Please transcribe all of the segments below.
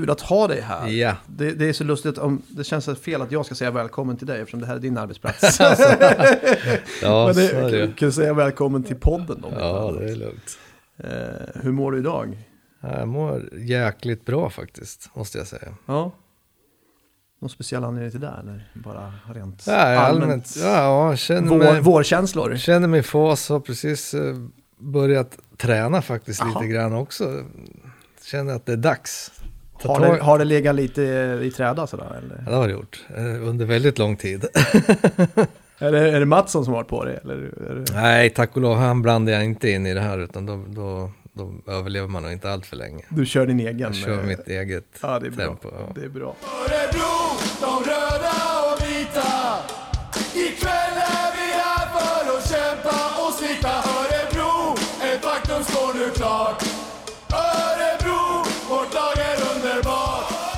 kul att ha dig här. Ja. Det, det är så lustigt, om, det känns fel att jag ska säga välkommen till dig eftersom det här är din arbetsplats. Ja, Men det, så är det kan, säga välkommen till podden då? Ja, det är lugnt. Eh, hur mår du idag? Jag mår jäkligt bra faktiskt, måste jag säga. Ja. Någon speciell anledning till det eller bara rent Ja, allmänt, ja, jag känner Vår, mig, vårkänslor? känner mig i fas, har precis eh, börjat träna faktiskt Jaha. lite grann också. Känner att det är dags. Ta Har det, har det legat lite i träda sådär eller? Ja, det har det gjort, eh, under väldigt lång tid. Är det, är det Mattsson som har varit på det? Eller är det... Nej, tack och lov, han blandar jag inte in i det här, utan då, då, då överlever man nog inte allt för länge. Du kör din egen? Jag kör eh, mitt eget Ja, det är bra. tempo. Ja. Det är bra.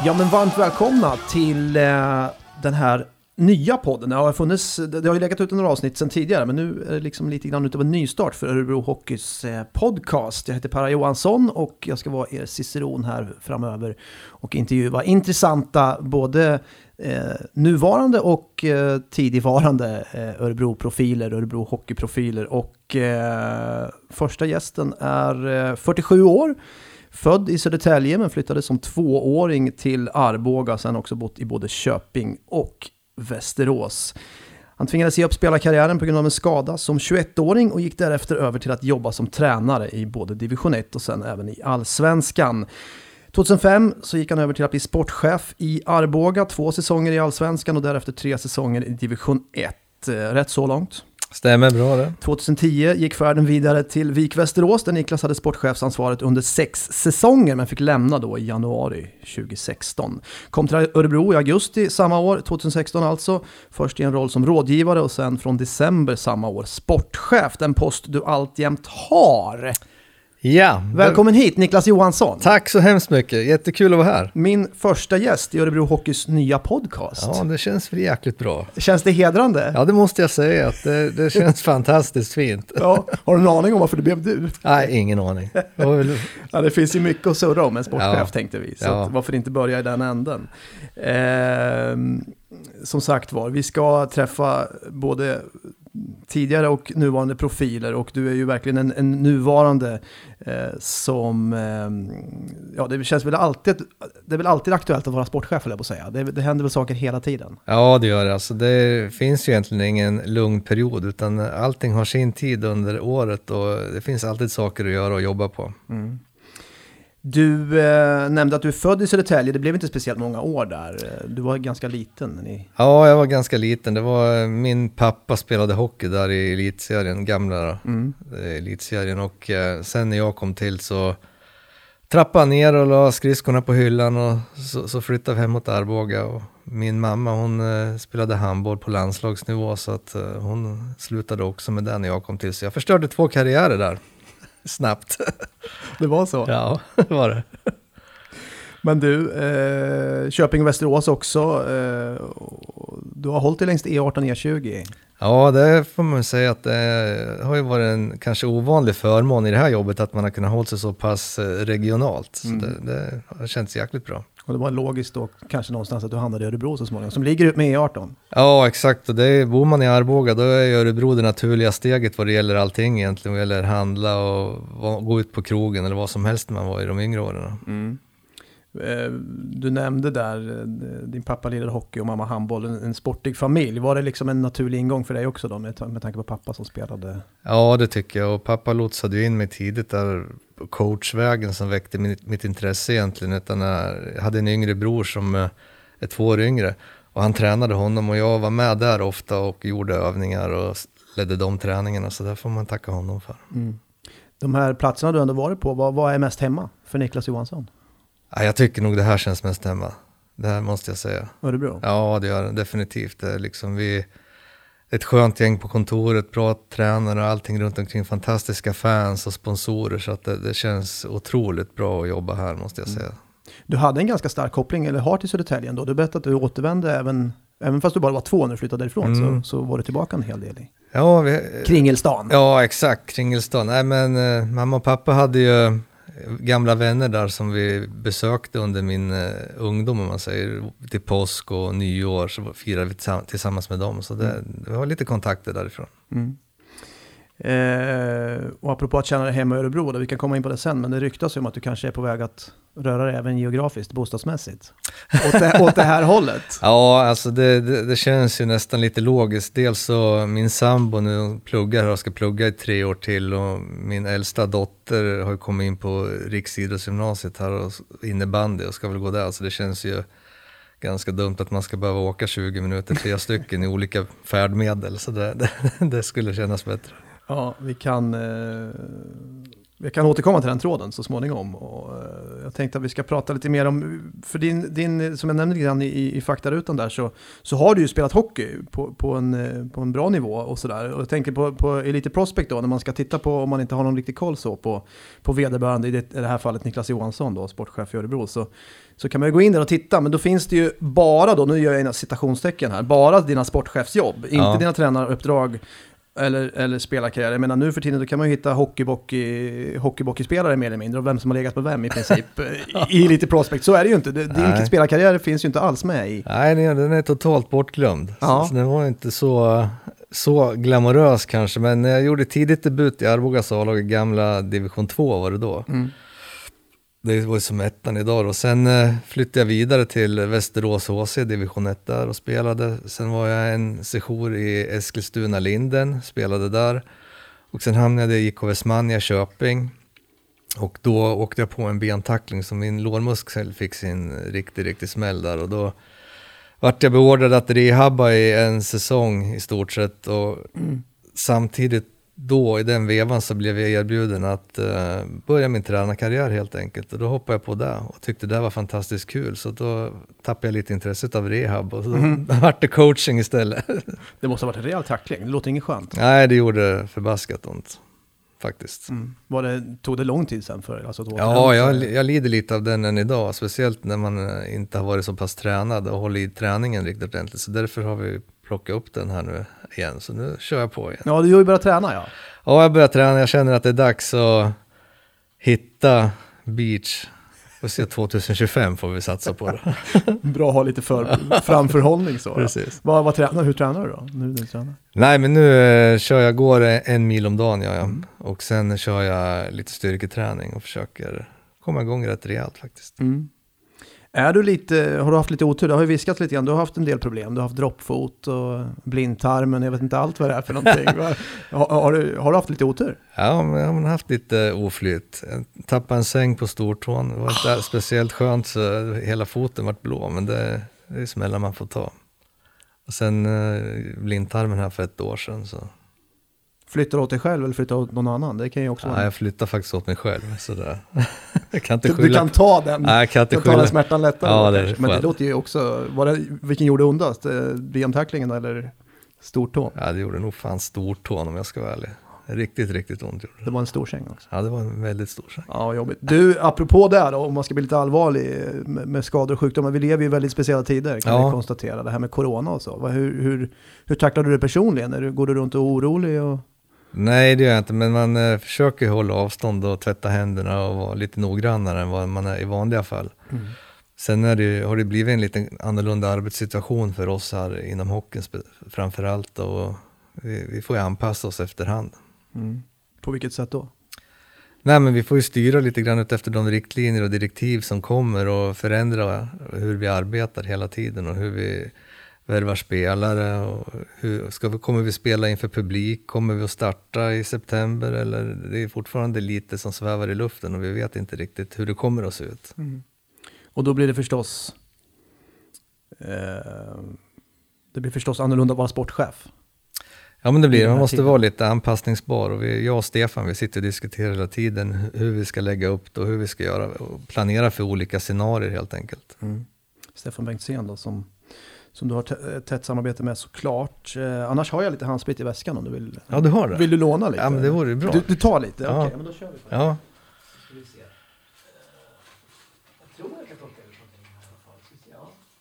Ja, men varmt välkomna till eh, den här nya podden. Det har, funnits, det har ju legat ut några avsnitt sedan tidigare, men nu är det liksom lite grann utav en nystart för Örebro Hockeys eh, podcast. Jag heter Per Johansson och jag ska vara er ciceron här framöver och intervjua intressanta både eh, nuvarande och eh, tidigvarande eh, Örebro-profiler, Örebro Hockey-profiler. Och eh, första gästen är eh, 47 år. Född i Södertälje men flyttade som tvååring till Arboga, sen också bott i både Köping och Västerås. Han tvingades ge upp spelarkarriären på grund av en skada som 21-åring och gick därefter över till att jobba som tränare i både division 1 och sen även i allsvenskan. 2005 så gick han över till att bli sportchef i Arboga, två säsonger i allsvenskan och därefter tre säsonger i division 1. Eh, rätt så långt. Stämmer bra det. 2010 gick färden vidare till Vik Västerås där Niklas hade sportchefsansvaret under sex säsonger men fick lämna då i januari 2016. Kom till Örebro i augusti samma år, 2016 alltså. Först i en roll som rådgivare och sen från december samma år sportchef, den post du alltjämt har. Ja, Välkommen hit Niklas Johansson. Tack så hemskt mycket, jättekul att vara här. Min första gäst i Örebro Hockeys nya podcast. Ja, det känns väl jäkligt bra. Känns det hedrande? Ja, det måste jag säga, att det, det känns fantastiskt fint. Ja. Har du en aning om varför det blev du? Nej, ingen aning. Väl- Ja, det finns ju mycket att surra om en sportchef Ja. tänkte vi. Så Ja. varför inte börja i den änden? Ehm, som sagt var, vi ska träffa både tidigare och nuvarande profiler och du är ju verkligen en, en nuvarande eh, som, ehm, ja det känns väl alltid, det är väl alltid aktuellt att vara sportchef jag på att säga. Det, det händer väl saker hela tiden. Ja, det gör det. Alltså, det finns ju egentligen ingen lugn period, utan allting har sin tid under året och det finns alltid saker att göra och jobba på. Du eh, nämnde att du är född i Södertälje, det blev inte speciellt många år där. Du var ganska liten. Ni... Ja, jag var ganska liten. Det var min pappa spelade hockey där i elitserien, gamla Mm. eh, elitserien och eh, sen när jag kom till så trappade han ner och la skridskorna på hyllan och så, så flyttade vi hem mot Arboga och min mamma hon eh, spelade handboll på landslagsnivå så att eh, hon slutade också med den när jag kom till så jag förstörde två karriärer där snabbt. Det var så? ja, det var det. Men du, eh, Köping och Västerås också. Eh, du har hållit dig längs E18 E20. Ja, det får man säga att det har ju varit en kanske ovanlig förmån i det här jobbet att man har kunnat hålla sig så pass eh, regionalt. Så Mm. det, det har känts jäkligt bra. Och det var logiskt då kanske någonstans att du hamnade i Örebro så småningom, som ligger ut med E18. Ja, exakt. Och det är, bor man i Arboga då är Örebro det naturliga steget vad det gäller allting egentligen. Vad gäller handla och gå ut på krogen eller vad som helst man var i de yngre åren. Eh, du nämnde där, eh, din pappa lirade hockey och mamma handboll, en, en sportig familj. Var det liksom en naturlig ingång för dig också då, med, ta- med tanke på pappa som spelade? Ja, det tycker jag. Och pappa lotsade ju in mig tidigt där coachvägen som väckte mitt, mitt intresse egentligen. Utan jag hade en yngre bror som eh, är två år yngre. Och han tränade honom och jag var med där ofta och gjorde övningar och ledde de träningarna. Så där får man tacka honom för. De här platserna du ändå varit på, vad, vad är mest hemma för Niklas Johansson? Ja, jag tycker nog det här känns mest hemma. Det här måste jag säga. Örebro? Ja, det gör det definitivt. Det är liksom vi ett skönt gäng på kontoret, bra tränare och allting runt omkring. Fantastiska fans och sponsorer. Så att det, det känns otroligt bra att jobba här måste jag säga. Du hade en ganska stark koppling, eller har till Södertälje ändå. Du berättade att du återvände även, även fast du bara var två när du flyttade därifrån, Mm. så, så var du tillbaka en hel del i Ja, vi, Kringelstan. ja exakt. Kringelstan. Nej, men eh, mamma och pappa hade ju gamla vänner där som vi besökte under min eh, ungdom, om man säger, till påsk och nyår, så firade vi tillsamm- tillsammans med dem. Så det, det var lite kontakter därifrån. Mm. Eh, och apropå att känna dig hemma i Örebro, då, vi kan komma in på det sen, men det ryktas ju om att du kanske är på väg att röra dig även geografiskt, bostadsmässigt. Åt det, åt det här hållet. Ja, alltså det, det, det känns ju nästan lite logiskt. Dels så min sambo nu pluggar och ska plugga i tre år till och min äldsta dotter har ju kommit in på Riksidrottsgymnasiet här och innebandy och ska väl gå där. Så det känns ju ganska dumt att man ska behöva åka 20 minuter, tre stycken i olika färdmedel. Så det, det, det skulle kännas bättre. Ja, vi kan, eh, vi kan återkomma till den tråden så småningom. Och, eh, jag tänkte att vi ska prata lite mer om, för din, din som jag nämnde lite grann i, i faktarutan där, så, så har du ju spelat hockey på, på, en, eh, på en bra nivå och sådär. Och jag tänker på, på Elite Prospect då, när man ska titta på, om man inte har någon riktig koll så, på, på vederbörande, i det, i det här fallet Niklas Johansson då, sportchef i Örebro, så, så kan man ju gå in där och titta, men då finns det ju bara då, nu gör jag citationstecken här, bara dina sportchefsjobb, inte Ja. dina tränaruppdrag eller, eller spelarkarriär. Jag menar nu för tiden då kan man ju hitta hockeybockeyspelare mer eller mindre och vem som har legat på vem i princip i, i lite prospect. Så är det ju inte. Din spelarkarriär finns ju inte alls med i. Nej, den är, den är totalt bortglömd. Ja. Så, så den var inte så, så glamorös kanske, men jag gjorde tidigt debut i Arbogas A-lag, i gamla division 2 var det då. Mm. Det var ju som ettan idag då. Sen eh, flyttade jag vidare till Västerås HC, division 1 där och spelade. Sen var jag en sejour i Eskilstuna Linden, spelade där. Och sen hamnade jag i IK Westmania Köping. Och då åkte jag på en bentackling som min lårmuskel fick sin riktig, riktig smäll där. Och då vart jag beordrad att rehabba i en säsong i stort sett. Och samtidigt då, i den vevan, så blev jag erbjuden att eh, börja min tränarkarriär helt enkelt. Och då hoppade jag på det och tyckte det var fantastiskt kul. Så då tappade jag lite intresset av rehab och så vart det coaching istället. Det måste ha varit en rejäl tackling. Det låter inget skönt. Nej, det gjorde förbaskat ont. Faktiskt. Mm. Var det, tog det lång tid sen för alltså, Ja, jag, jag lider lite av den än idag, speciellt när man eh, inte har varit så pass tränad och hållit i träningen riktigt ordentligt. Så därför har vi plockat upp den här nu igen, så nu kör jag på igen. Ja, du har ju börjat träna ja. Ja, jag börjar träna, jag känner att det är dags att hitta beach. Får se 2025 får vi satsa på det. Bra att ha lite för, framförhållning så. Precis. Vad, vad tränar, hur tränar du då? Nu du tränar? Nej, men nu eh, kör jag, går en mil om dagen gör jag. Och sen kör jag lite styrketräning och försöker komma igång rätt rejält faktiskt. Mm. Är du lite, har du haft lite otur? Det har ju viskat lite grann, du har haft en del problem. Du har haft droppfot och blindtarmen, jag vet inte allt vad det är för någonting. Har, har, du, har du haft lite otur? Ja, men jag har haft lite oflyt. Jag tappade en säng på stortån. Det var inte speciellt skönt så hela foten vart blå, men det, det är smällar man får ta. Och sen eh, blindtarmen här för ett år sedan. Så. Flyttar du åt dig själv eller flyttar du åt någon annan? Det kan ju också Ja, vara... jag flyttade faktiskt åt mig själv. Så det, jag kan inte du, du skylla. kan ta den, Nej, jag kan inte kan ta den skylla. smärtan lättare. Ja, det. Men det låter ju också, var det, vilken gjorde ondast? Eh, BM-tacklingen eller stortån? Ja, det gjorde nog fan stortån om jag ska vara ärlig. Riktigt, riktigt ont gjorde Det det. var en stor säng också. Ja, det var en väldigt stor säng. Ja, jobbigt. Du, apropå det här då, om man ska bli lite allvarlig med, med skador och sjukdomar. Vi lever ju i väldigt speciella tider kan Ja. vi konstatera. Det här med corona och så. Hur, hur, hur tacklar du det personligen? Går du runt och är orolig? Och... Nej, det gör jag inte, men man eh, försöker hålla avstånd och tvätta händerna och vara lite noggrannare än vad man är i vanliga fall. Sen är det, har det blivit en lite annorlunda arbetssituation för oss här inom hockeyn spe- framför allt och vi, vi får ju anpassa oss efterhand. Mm. På vilket sätt då? Nej men vi får ju styra lite grann efter de riktlinjer och direktiv som kommer och förändra hur vi arbetar hela tiden och hur vi värvar spelare och hur, ska vi, kommer vi spela inför publik, kommer vi att starta i september eller det är fortfarande lite som svävar i luften och vi vet inte riktigt hur det kommer att se ut. Och då blir det förstås... Eh, det blir förstås annorlunda att vara sportchef. Ja men det blir det, man måste tiden. vara lite anpassningsbar och vi, jag och Stefan vi sitter och diskuterar hela tiden hur vi ska lägga upp det och hur vi ska göra och planera för olika scenarier helt enkelt. Stefan Bengtzén då, som, som du har tä- tätt samarbete med såklart. Eh, annars har jag lite handsprit i väskan om du vill. Ja du har det? Vill du låna lite? Ja men det vore bra. Du, du tar lite? Ja. Okej, men då kör vi. på det. Ja.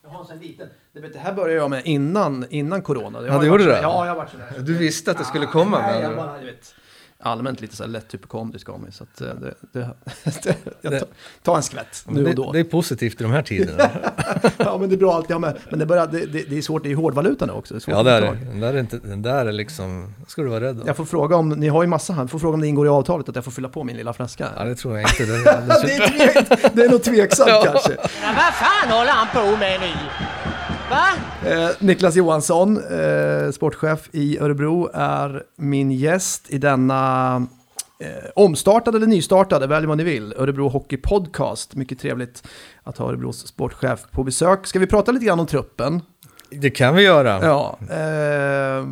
Jag har en sån liten. Det, här började jag med innan, innan corona. Jag Ja, har det gjorde så- Ja, jag har varit sådär. Du visste att det skulle komma Nej, jag bara, du vet. Allmänt lite så här lätt hypokondrisk av mig. Så att, eh, det, det, det, jag tar, tar en skvätt nu det, och då. det är positivt i de här tiderna. ja, men det är bra alltid ha med. Men det, börjar, det, det, det är svårt, det är hårdvaluta nu också. Det är svårt ja, att det är det. Den där är, inte, den där är liksom, ska du vara rädd om. Jag får fråga om, ni har ju massa här, får fråga om det ingår i avtalet att jag får fylla på min lilla flaska. Ja, det tror jag inte. Det, det, är tvek, det är nog tveksamt Ja. kanske. Men vad fan håller han på med nu? Va? Eh, Niklas Johansson, eh, sportchef i Örebro, är min gäst i denna eh, omstartade eller nystartade, välj vad ni vill, Örebro Hockey Podcast. Mycket trevligt att ha Örebros sportchef på besök. Ska vi prata lite grann om truppen? det kan vi göra. Ja. Eh,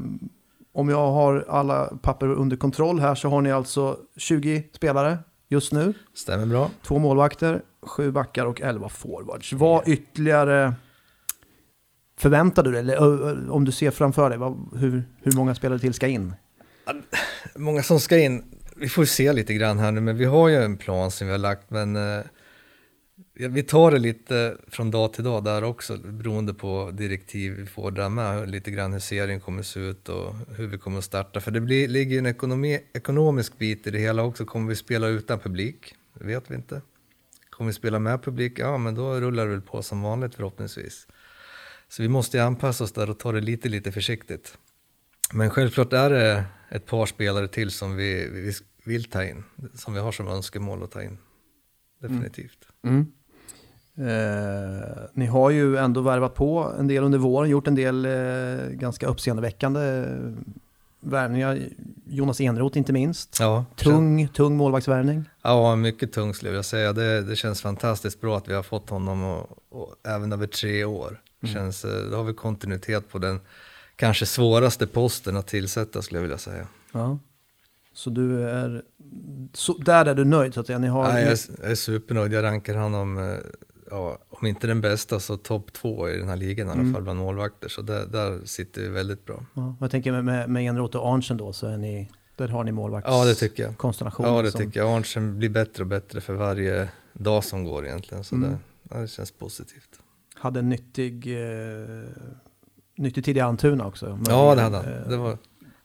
om jag har alla papper under kontroll här så har ni alltså 20 spelare just nu. Stämmer bra. Två målvakter, sju backar och elva forwards. Vad ytterligare förväntar du dig? Eller om du ser framför dig, vad, hur, hur många spelare till ska in? Många som ska in, vi får se lite grann här nu, men vi har ju en plan som vi har lagt, men eh, vi tar det lite från dag till dag där också, beroende på direktiv vi får där med, lite grann hur serien kommer se ut och hur vi kommer att starta. För det blir, ligger ju en ekonomi, ekonomisk bit i det hela också, kommer vi spela utan publik? Det vet vi inte. Kommer vi spela med publik? Ja, men då rullar det väl på som vanligt förhoppningsvis. Så vi måste ju anpassa oss där och ta det lite, lite försiktigt. Men självklart är det ett par spelare till som vi, vi vill ta in, som vi har som önskemål att ta in. Definitivt. Eh, ni har ju ändå värvat på en del under våren, gjort en del eh, ganska uppseendeväckande eh, värvningar. Jonas Enroth inte minst. Ja, Tung, tung målvaktsvärvning. Ja, mycket tung skulle jag säga. Det, det känns fantastiskt bra att vi har fått honom och, och även över tre år. Det Känns, eh, då har vi kontinuitet på den kanske svåraste posten att tillsätta skulle jag vilja säga. Ja. Så du är, så, där är du nöjd så att säga. Ni har, Ja, jag, är, jag är supernöjd. Jag rankar honom, eh, ja, om inte den bästa så topp två i den här ligan i alla fall bland målvakter. Så där, där sitter vi väldigt bra. ja, jag tänker med, med, med Enroth och Arntzen då, så är ni, där har ni målvakts Ja, det tycker jag. Ja, det som- tycker jag. Arntzen blir bättre och bättre för varje dag som går egentligen. Så Mm. det, ja, det känns positivt. Hade en nyttig, eh, nyttig tid i Almtuna också. Ja, det hade han. Eh, Det var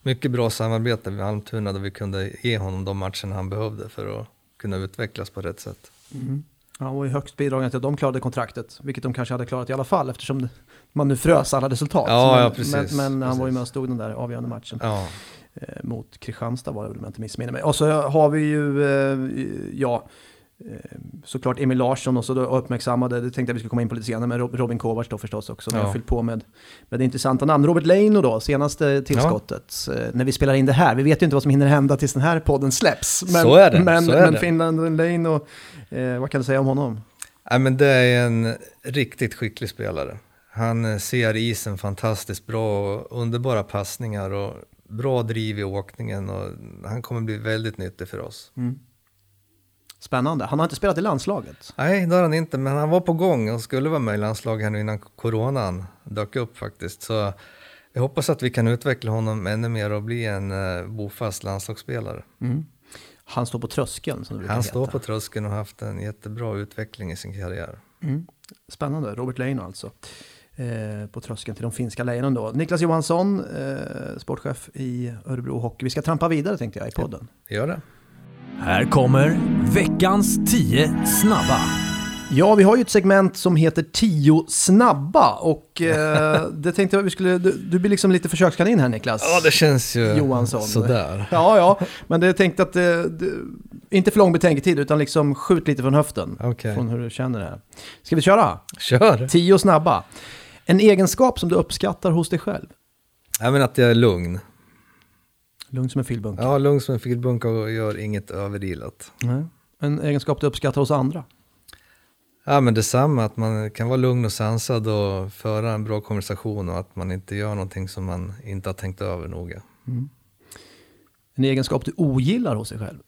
mycket bra samarbete med Almtuna där vi kunde ge honom de matcherna han behövde för att kunna utvecklas på rätt sätt. Mm. Han var ju högst bidragande till att de klarade kontraktet, vilket de kanske hade klarat i alla fall eftersom man nu frös alla resultat. Ja, men, ja, precis, men, men han var ju precis. med och stod den där avgörande matchen. Ja, eh, mot Kristianstad var det väl om jag inte missminner mig. Och så har vi ju, eh, ja, såklart Emil Larsson och så då uppmärksammade, det tänkte jag vi skulle komma in på lite senare, men Rob- Robin Kovacs då förstås också. Ja. Jag Ja. har fyllt på med, med det intressanta namn. Robert Leino då, senaste tillskottet. Eh, När vi spelar in det här, vi vet ju inte vad som hinner hända tills den här podden släpps. Men, Så är det, Men, så är men det. Finland Leino, eh, vad kan du säga om honom? Nej, men det är en riktigt skicklig spelare. Han eh, ser isen fantastiskt bra och underbara passningar och bra driv i åkningen och han kommer bli väldigt nyttig för oss. Spännande. Han har inte spelat i landslaget. Nej, det har han inte, men han var på gång och skulle vara med i landslaget här nu innan coronan dök upp faktiskt. Så jag hoppas att vi kan utveckla honom ännu mer och bli en eh, bofast landslagsspelare. Han står på tröskeln som det brukar Han heta. står på tröskeln och har haft en jättebra utveckling i sin karriär. Spännande, Robert Leino alltså. Eh, på tröskeln till de finska lejonen då. Niklas Johansson, eh, sportchef i Örebro Hockey. Vi ska trampa vidare tänkte jag i podden. Gör det. Här kommer veckans 10 snabba. Ja, vi har ju ett segment som heter 10 snabba och eh, det tänkte jag vi skulle, du, du blir liksom lite försökskanin här Niklas. Ja, det känns ju Johansson. sådär. Ja, ja, men det tänkte att det, inte för lång betänketid utan liksom skjut lite från höften. Okej. Från hur du känner det här. Ska vi köra? Kör! 10 snabba. En egenskap som du uppskattar hos dig själv. Jag menar att jag är lugn. Lugn som en filbunke. Ja, lugn som en filbunke och gör inget överilat. Nej. En egenskap du uppskattar hos andra. Ja, men detsamma, att man kan vara lugn och sansad och föra en bra konversation och att man inte gör någonting som man inte har tänkt över noga. En egenskap du ogillar hos dig själv.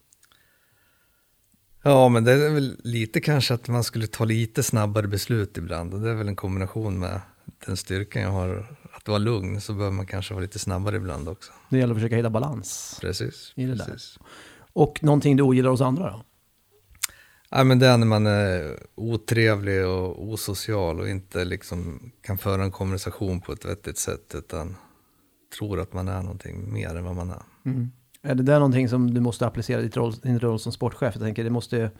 Ja, men det är väl lite kanske att man skulle ta lite snabbare beslut ibland och det är väl en kombination med den styrkan jag har. Att vara lugn så behöver man kanske vara lite snabbare ibland också. Det gäller att försöka hitta balans. Precis. I det där. precis. Och någonting du ogillar hos andra då? Ja, men det är när man är otrevlig och osocial och inte liksom kan föra en konversation på ett vettigt sätt utan tror att man är någonting mer än vad man är. Är det där någonting som du måste applicera i din roll som sportchef? Jag tänker det måste,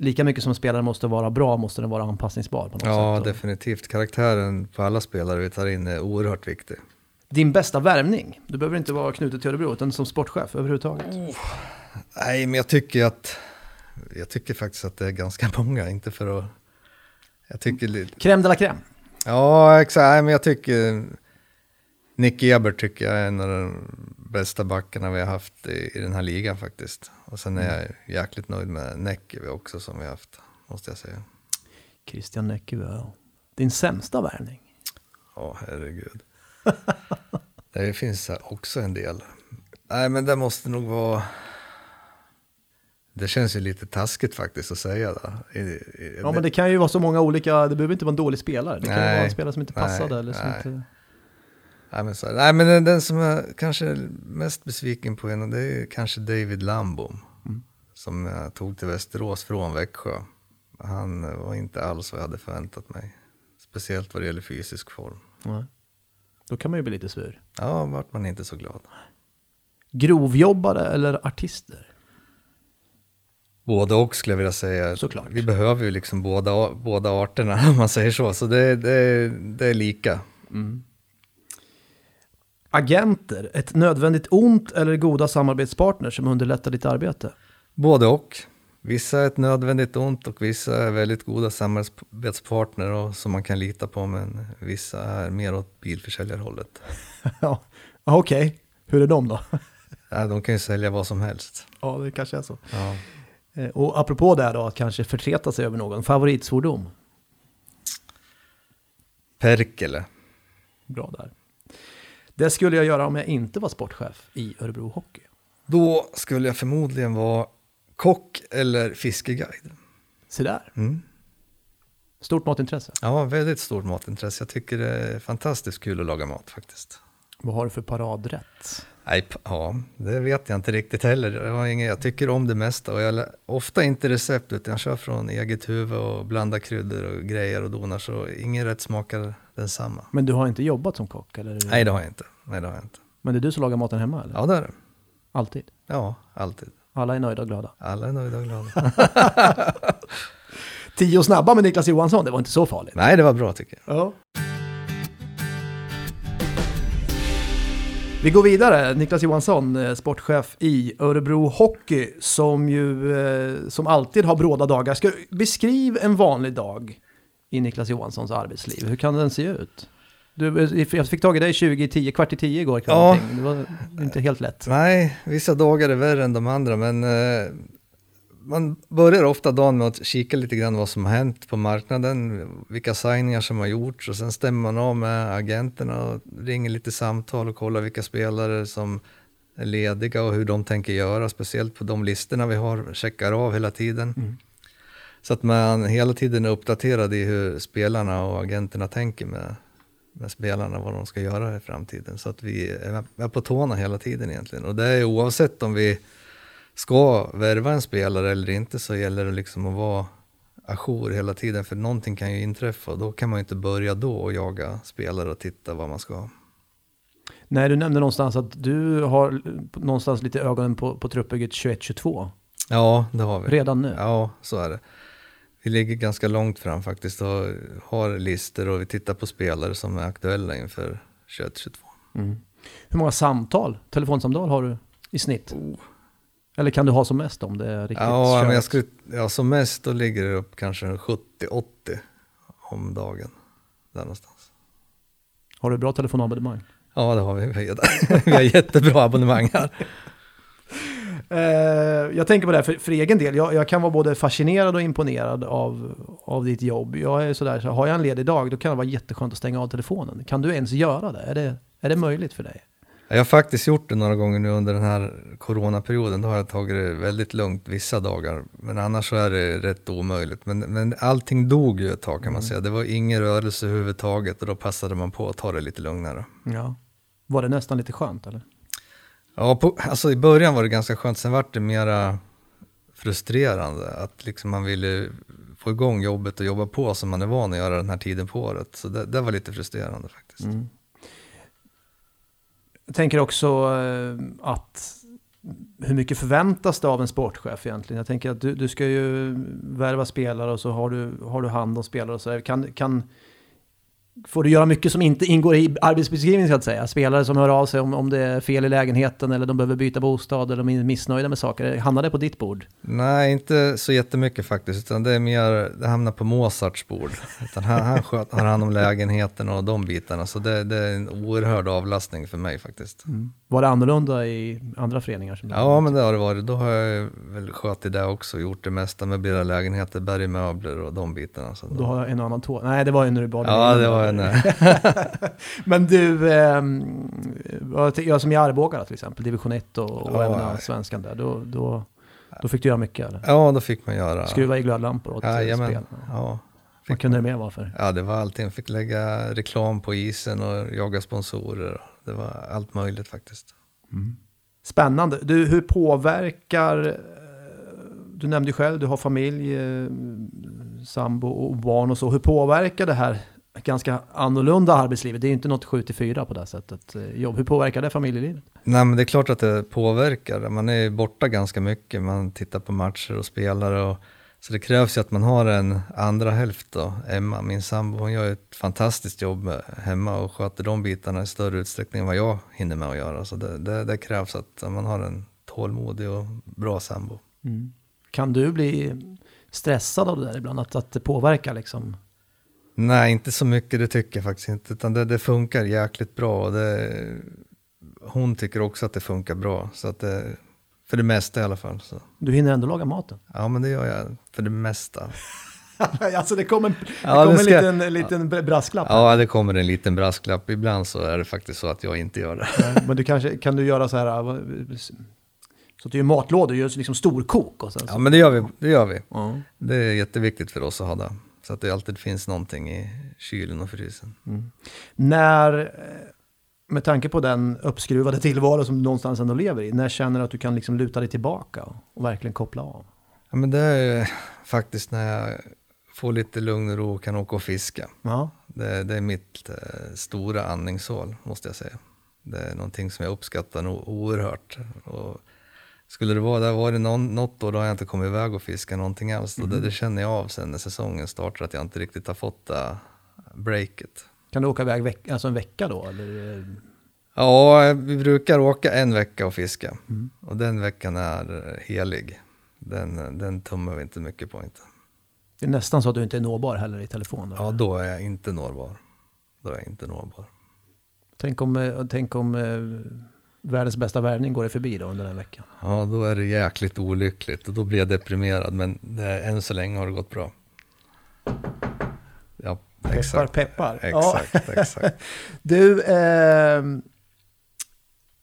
lika mycket som spelaren måste vara bra, måste den vara anpassningsbar på något Ja, sätt. Definitivt. Karaktären på alla spelare vi tar in är oerhört viktig. Din bästa värvning? Du behöver inte vara knuten till Örebro, utan som sportchef överhuvudtaget. Nej, men jag tycker att, jag tycker faktiskt att det är ganska många, inte för att, jag tycker Crème de la crème. ja exakt, Nej, men jag tycker, Nick Ebert tycker jag är en av de bästa backarna vi har haft i, i den här ligan faktiskt. Och sen är jag jäkligt nöjd med Näckivi också som vi har haft, måste jag säga. Christian Näckivi, ja. Din sämsta värvning? Ja, herregud. det finns också en del. Nej, men det måste nog vara... Det känns ju lite taskigt faktiskt att säga det. I, i, Ja, men det kan ju vara så många olika, det behöver inte vara en dålig spelare. Det kan ju Nej. vara en spelare som inte Nej, passade eller som nej. inte... Nej, men, så, nej, men den, den som jag kanske är mest besviken på en, det är kanske David Lambom. Mm. Som jag tog till Västerås från Växjö. Han var inte alls vad jag hade förväntat mig. Speciellt vad det gäller fysisk form. Nej. Då kan man ju bli lite sur. Ja, vart man inte så glad. Grovjobbare eller artister? Både och skulle jag vilja säga. Såklart. Vi behöver ju liksom båda, båda arterna om man säger så. Så det, det, det är lika. Agenter, ett nödvändigt ont eller goda samarbetspartners som underlättar ditt arbete? Både och. Vissa är ett nödvändigt ont och vissa är väldigt goda samarbetspartner och som man kan lita på. Men vissa är mer åt bilförsäljarhållet. ja, Ja, okej. Hur är de då? Ja, de kan ju sälja vad som helst. ja, det kanske är så. Ja. Eh, Och apropå det här då, att kanske förtreta sig över någon. Favoritsvordom? Perkele. Bra där. Det skulle jag göra om jag inte var sportchef i Örebro Hockey. Då skulle jag förmodligen vara kock eller fiskeguide. Se där. Mm. Stort matintresse. Ja, väldigt stort matintresse. Jag tycker det är fantastiskt kul att laga mat faktiskt. Vad har du för paradrätt? Nej, ja, det vet jag inte riktigt heller. Jag, tycker om det mesta och jag lä- ofta inte recept utan jag kör från eget huvud och blandar kryddor och grejer och donar så ingen rätt smakar densamma. Men du har inte jobbat som kock? Eller? Nej, det har jag inte. Nej, det har jag inte. Men det är du som lagar maten hemma? Eller? Ja, det är det. Alltid? Ja, alltid. Alla är nöjda och glada. Alla är nöjda och glada. Tio snabba med Niklas Johansson, det var inte så farligt. Nej, det var bra tycker jag. Ja. Vi går vidare. Niklas Johansson, eh, sportchef i Örebro Hockey, som ju eh, som alltid har bråda dagar. Ska, beskriv en vanlig dag i Niklas Johanssons arbetsliv. Hur kan den se ut? Du, eh, jag fick tag i dig 20, 10, kvart i 10 igår. Ja. Det var inte helt lätt. Nej, vissa dagar är värre än de andra, men eh, man börjar ofta dagen med att kika lite grann vad som har hänt på marknaden, vilka signingar som har gjorts och sen stämmer man av med agenterna och ringer lite samtal och kollar vilka spelare som är lediga och hur de tänker göra, speciellt på de listorna vi har, checkar av hela tiden. Så att man hela tiden är uppdaterad i hur spelarna och agenterna tänker med, med spelarna, vad de ska göra i framtiden. Så att vi är på tårna hela tiden egentligen. Och det är oavsett om vi ska värva en spelare eller inte så gäller det liksom att vara ajour hela tiden. För någonting kan ju inträffa och då kan man ju inte börja då och jaga spelare och titta vad man ska ha. Nej, du nämnde någonstans att du har någonstans lite ögonen på, på truppbygget 21-22. Ja, det har vi. Redan nu. Ja, så är det. Vi ligger ganska långt fram faktiskt och har listor och vi tittar på spelare som är aktuella inför 21-22. Hur många samtal, telefonsamtal har du i snitt? Eller kan du ha som mest om det är riktigt Oh. Ja, men jag kört? skulle, ja, som mest då ligger det upp kanske 70-80 om dagen. Där någonstans. Har du bra telefonabonnemang? Ja, det har vi. Vi har jättebra abonnemang här. Eh, jag tänker på det här för, för egen del. Jag, jag kan vara både fascinerad och imponerad av, av ditt jobb. Jag är sådär, så har jag en ledig dag då kan det vara jätteskönt att stänga av telefonen. Kan du ens göra det? Är det, är det möjligt för dig? Jag har faktiskt gjort det några gånger nu under den här coronaperioden. Då har jag tagit det väldigt lugnt vissa dagar. Men annars så är det rätt omöjligt. Men, men allting dog ju ett tag kan man säga. Det var ingen rörelse överhuvudtaget och då passade man på att ta det lite lugnare. Ja. Var det nästan lite skönt eller? Ja, på, alltså i början var det ganska skönt. Sen vart det mera frustrerande. Att liksom man ville få igång jobbet och jobba på som man är van att göra den här tiden på året. Så det, det var lite frustrerande faktiskt. Mm. Jag tänker också eh, att hur mycket förväntas det av en sportchef egentligen? Jag tänker att du, du ska ju värva spelare och så har du, har du hand om spelare och så där. Kan, kan, får du göra mycket som inte ingår i arbetsbeskrivningen så att säga? Spelare som hör av sig om, om det är fel i lägenheten eller de behöver byta bostad eller de är missnöjda med saker. Hamnar det på ditt bord? Nej, inte så jättemycket faktiskt, utan det är mer, det hamnar på Mozarts bord. Utan han, han sköt, har hand om lägenheten och de bitarna, så det, det är en oerhörd avlastning för mig faktiskt. Var det annorlunda i andra föreningar? Som Ja, men det har det varit. Då har jag väl skött det också, gjort det mesta, möblera lägenheter, bergmöbler och de bitarna. Så Då har jag en annan tå. Nej, det var ju när du bad Ja, det var en... Men du, ehm, jag jag som i Arboga till exempel, division 1 och, och Ja. även svenskan där, då, då, då fick du göra mycket eller? Ja, då fick man göra... Skruva i glödlampor åt eh, Jajamän. spel. Ja, Vad kunde det mer vara för? ja, det var allting. Fick lägga reklam på isen och jaga sponsorer. Det var allt möjligt faktiskt. Spännande. Du, hur påverkar, eh, du nämnde ju själv, du har familj, eh, sambo och barn och så. Hur påverkar det här ganska annorlunda arbetslivet? Det är ju inte något 7-4 på det här sättet. eh, Jobb. Hur påverkar det familjelivet? Nej, men det är klart att det påverkar. Man är borta ganska mycket. Man tittar på matcher och spelare. Och, så det krävs ju att man har en andra hälft då. Emma, min sambo, hon gör ett fantastiskt jobb hemma och sköter de bitarna i större utsträckning än vad jag hinner med att göra. Så det, det, det krävs att man har en tålmodig och bra sambo. Kan du bli stressad av det där ibland? Att, att det påverkar liksom? Nej, inte så mycket, det tycker jag faktiskt inte. Utan det, det funkar jäkligt bra. Och det, hon tycker också att det funkar bra. Så att det, för det mesta i alla fall. Så. Du hinner ändå laga maten. Ja, men det gör jag för det mesta. alltså det kommer, det Ja, kommer det ska- en liten, en liten brasklapp. Ja, det kommer en liten brasklapp. Ibland så är det faktiskt så att jag inte gör det. Men du kanske, kan du göra så här, äh, så att du gör matlådor, gör liksom storkok och så. Ja, men det gör vi. Det, gör vi. Ja. det är jätteviktigt för oss att ha det. Så att det alltid finns någonting i kylen och frysen. När, eh, med tanke på den uppskruvade tillvaro som du någonstans ändå lever i, när känner du att du kan liksom luta dig tillbaka och verkligen koppla av? Ja, men det är faktiskt när jag får lite lugn och ro och kan åka och fiska. Ja. Det, det är mitt eh, stora andningshål, måste jag säga. Det är någonting som jag uppskattar nog oerhört. Och skulle det vara, det har varit någon, något år då har jag inte kommit iväg och fiskat någonting alls. Och det, det känner jag av sen när säsongen startar, att jag inte riktigt har fått det breaket. Kan du åka iväg veck, alltså en vecka då? Eller? Ja, vi brukar åka en vecka och fiska. Och den veckan är helig. Den, den tummar vi inte mycket på inte. Det är nästan så att du inte är nåbar heller i telefon. Då. Ja, då är jag inte nåbar. Då är jag inte nåbar. Tänk om, eh, tänk om eh, världens bästa värvning går dig förbi då under den veckan. Ja, då är det jäkligt olyckligt och då blir jag deprimerad. Men det, än så länge har det gått bra. Ja, Peppar, exakt. peppar. Exakt, exakt. Du, eh,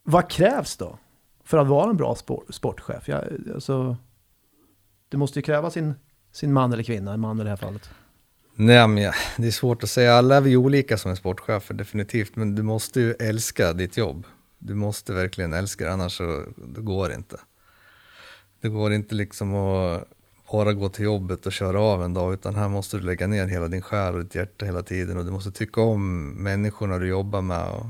vad krävs då för att vara en bra sport, sportchef? Jag, alltså, det måste ju kräva sin, sin man eller kvinna, en man i det här fallet. Nej, men det är svårt att säga. Alla är vi olika som är sportchefer, definitivt. Men du måste ju älska ditt jobb. Du måste verkligen älska det, annars så det går inte. Det går inte liksom att bara gå till jobbet och köra av en dag, utan här måste du lägga ner hela din själ och ditt hjärta hela tiden. Och du måste tycka om människorna du jobbar med. Och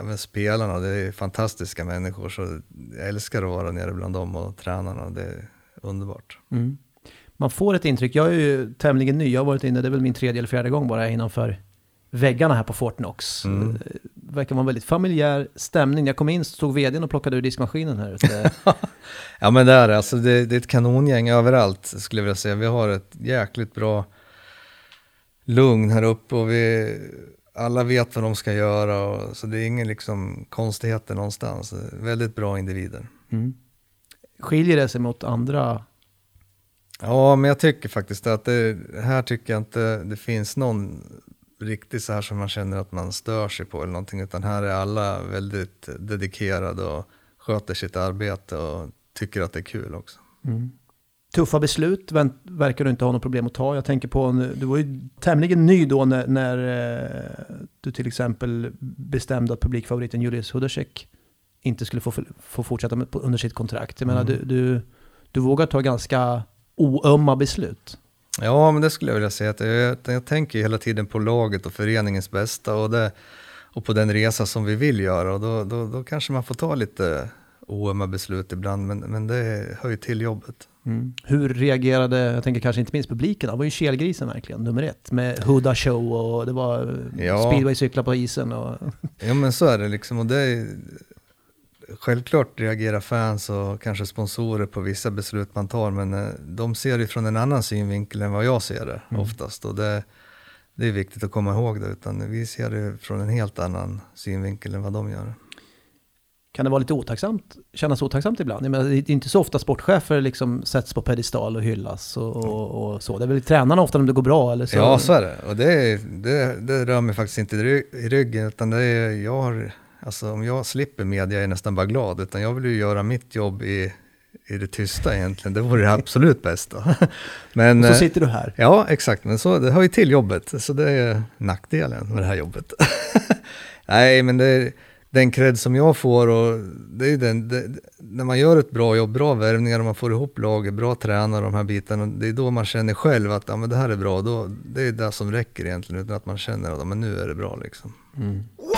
även spelarna, det är fantastiska människor. Så jag älskar att vara nere bland dem och tränarna. Det är underbart. Man får ett intryck, jag är ju tämligen ny, jag har varit inne, det är väl min tredje eller fjärde gång bara innanför väggarna här på Fortnox. Mm. Verkar vara en väldigt familjär stämning. När jag kom in så stod vdn och plockade ur diskmaskinen här ute. Ja men det är alltså det, det är ett kanongäng överallt skulle jag vilja säga. Vi har ett jäkligt bra lugn här uppe och vi alla vet vad de ska göra. Och, så det är ingen liksom konstigheter någonstans. Väldigt bra individer. Skiljer det sig mot andra? Ja, men jag tycker faktiskt att det här tycker jag inte det finns någon riktigt så här som man känner att man stör sig på eller någonting. Utan här är alla väldigt dedikerade och sköter sitt arbete och tycker att det är kul också. Tuffa beslut verkar du inte ha något problem att ta. Jag tänker på, en, du var ju tämligen ny då när, när eh, du till exempel bestämde att publikfavoriten Julius Hudacek inte skulle få, få fortsätta med, under sitt kontrakt. Jag menar, du, du, du vågar ta ganska oömma beslut. Ja, men det skulle jag vilja säga. Att jag, jag tänker hela tiden på laget och föreningens bästa och, det, och på den resa som vi vill göra. Och då, då, då kanske man får ta lite oömma beslut ibland, men, men det hör ju till jobbet. Mm. Hur reagerade, jag tänker kanske inte minst publiken, det var ju kelgrisen verkligen, nummer ett. Med Huda Show och det var Ja. speedwaycyklar på isen och... Ja men så är det liksom och det är, Självklart reagerar fans och kanske sponsorer på vissa beslut man tar men eh, de ser det från en annan synvinkel än vad jag ser det Mm. oftast och det, det är viktigt att komma ihåg det utan vi ser det från en helt annan synvinkel än vad de gör. Kan det vara lite otacksamt, kännas otacksamt ibland? Jag menar, det är inte så ofta sportchefer liksom sätts på pedestal och hyllas och, och, och så. Det är väl tränarna ofta om det går bra eller så? Ja så är det och det, det, det rör mig faktiskt inte i ryggen utan det är, jag har, alltså om jag slipper media är jag nästan bara glad utan jag vill ju göra mitt jobb i, i det tysta egentligen, det vore det absolut bästa. Men, Och så eh, sitter du här. Ja, exakt. Men så, det hör ju till jobbet, så det är nackdelen med det här jobbet. Nej, men det är den cred som jag får och det är den, det, när man gör ett bra jobb, bra värvningar och man får ihop laget, bra tränare och de här bitarna, det är då man känner själv att ja, men det här är bra, då, det är det som räcker egentligen, utan att man känner att ja, men nu är det bra liksom. Come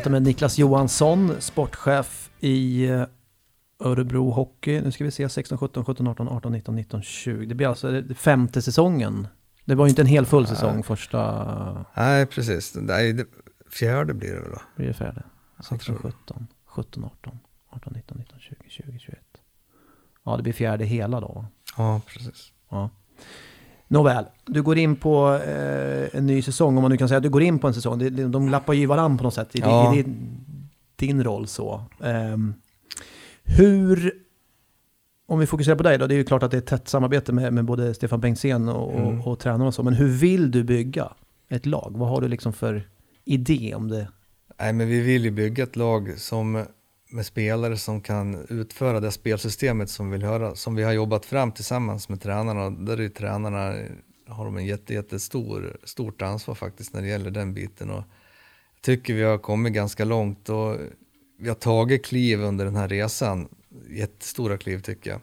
Jag pratade med Niklas Johansson, sportchef i eh, Örebro Hockey. Nu ska vi se, 16, 17, 17, 18, 18, 19, 19, 20. Det blir alltså femte säsongen. Det var ju inte en hel full säsong första, Nej, precis. Nej, det, fjärde blir det väl då? blir det fjärde? Jag 16, tror- 17, 17, 18, 18, 19, 19, 20, 20, 21. Ja, det blir fjärde hela då. Ja, precis. Ja. Nåväl, du går in på eh, en ny säsong, om man nu kan säga att du går in på en säsong. Det, de lappar ju varann på något sätt i, Ja. i din, din roll så. Ehm, hur, om vi fokuserar på dig då, det är ju klart att det är ett tätt samarbete med, med både Stefan Bengtzén och, Mm. och, och tränarna och så, men hur vill du bygga ett lag? Vad har du liksom för idé om det? Nej, men vi vill ju bygga ett lag som med spelare som kan utföra det spelsystemet som vi vill höra, som vi har jobbat fram tillsammans med tränarna. Där är ju tränarna, har de en jätte, jättestor, stort ansvar faktiskt när det gäller den biten. Och jag tycker vi har kommit ganska långt och vi har tagit kliv under den här resan. Jättestora kliv tycker jag.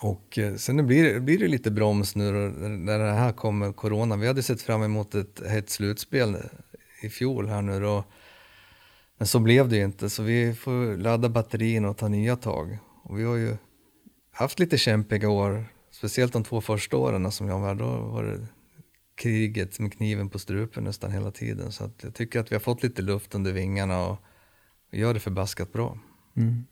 Och eh, sen blir det, blir det lite broms nu då, när det här kommer, corona. Vi hade sett fram emot ett hett slutspel i fjol här nu då. Men så blev det ju inte, så vi får ladda batterierna och ta nya tag. Och vi har ju haft lite kämpiga år, speciellt de två första åren som jag var då var det kriget med kniven på strupen nästan hela tiden. Så att jag tycker att vi har fått lite luft under vingarna och gör det förbaskat bra. Mm.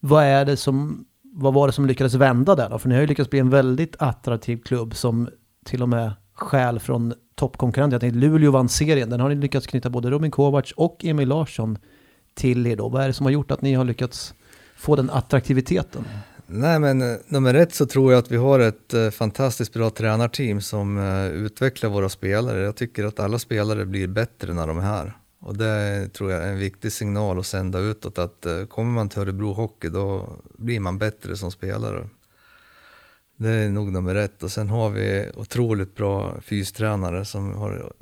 Vad är det som, vad var det som lyckades vända där då? För ni har ju lyckats bli en väldigt attraktiv klubb som till och med skäl från toppkonkurrenter. Jag tänkte Luleå vann serien, den har ni lyckats knyta både Robin Kovacs och Emil Larsson till er då. Vad är det som har gjort att ni har lyckats få den attraktiviteten? Nej men eh, nummer ett så tror jag att vi har ett eh, fantastiskt bra tränarteam som eh, utvecklar våra spelare. Jag tycker att alla spelare blir bättre när de är här. Och det tror jag är en viktig signal att sända utåt att kommer man till Örebro Hockey då blir man bättre som spelare. Det är nog nummer ett. Och sen har vi otroligt bra fystränare som har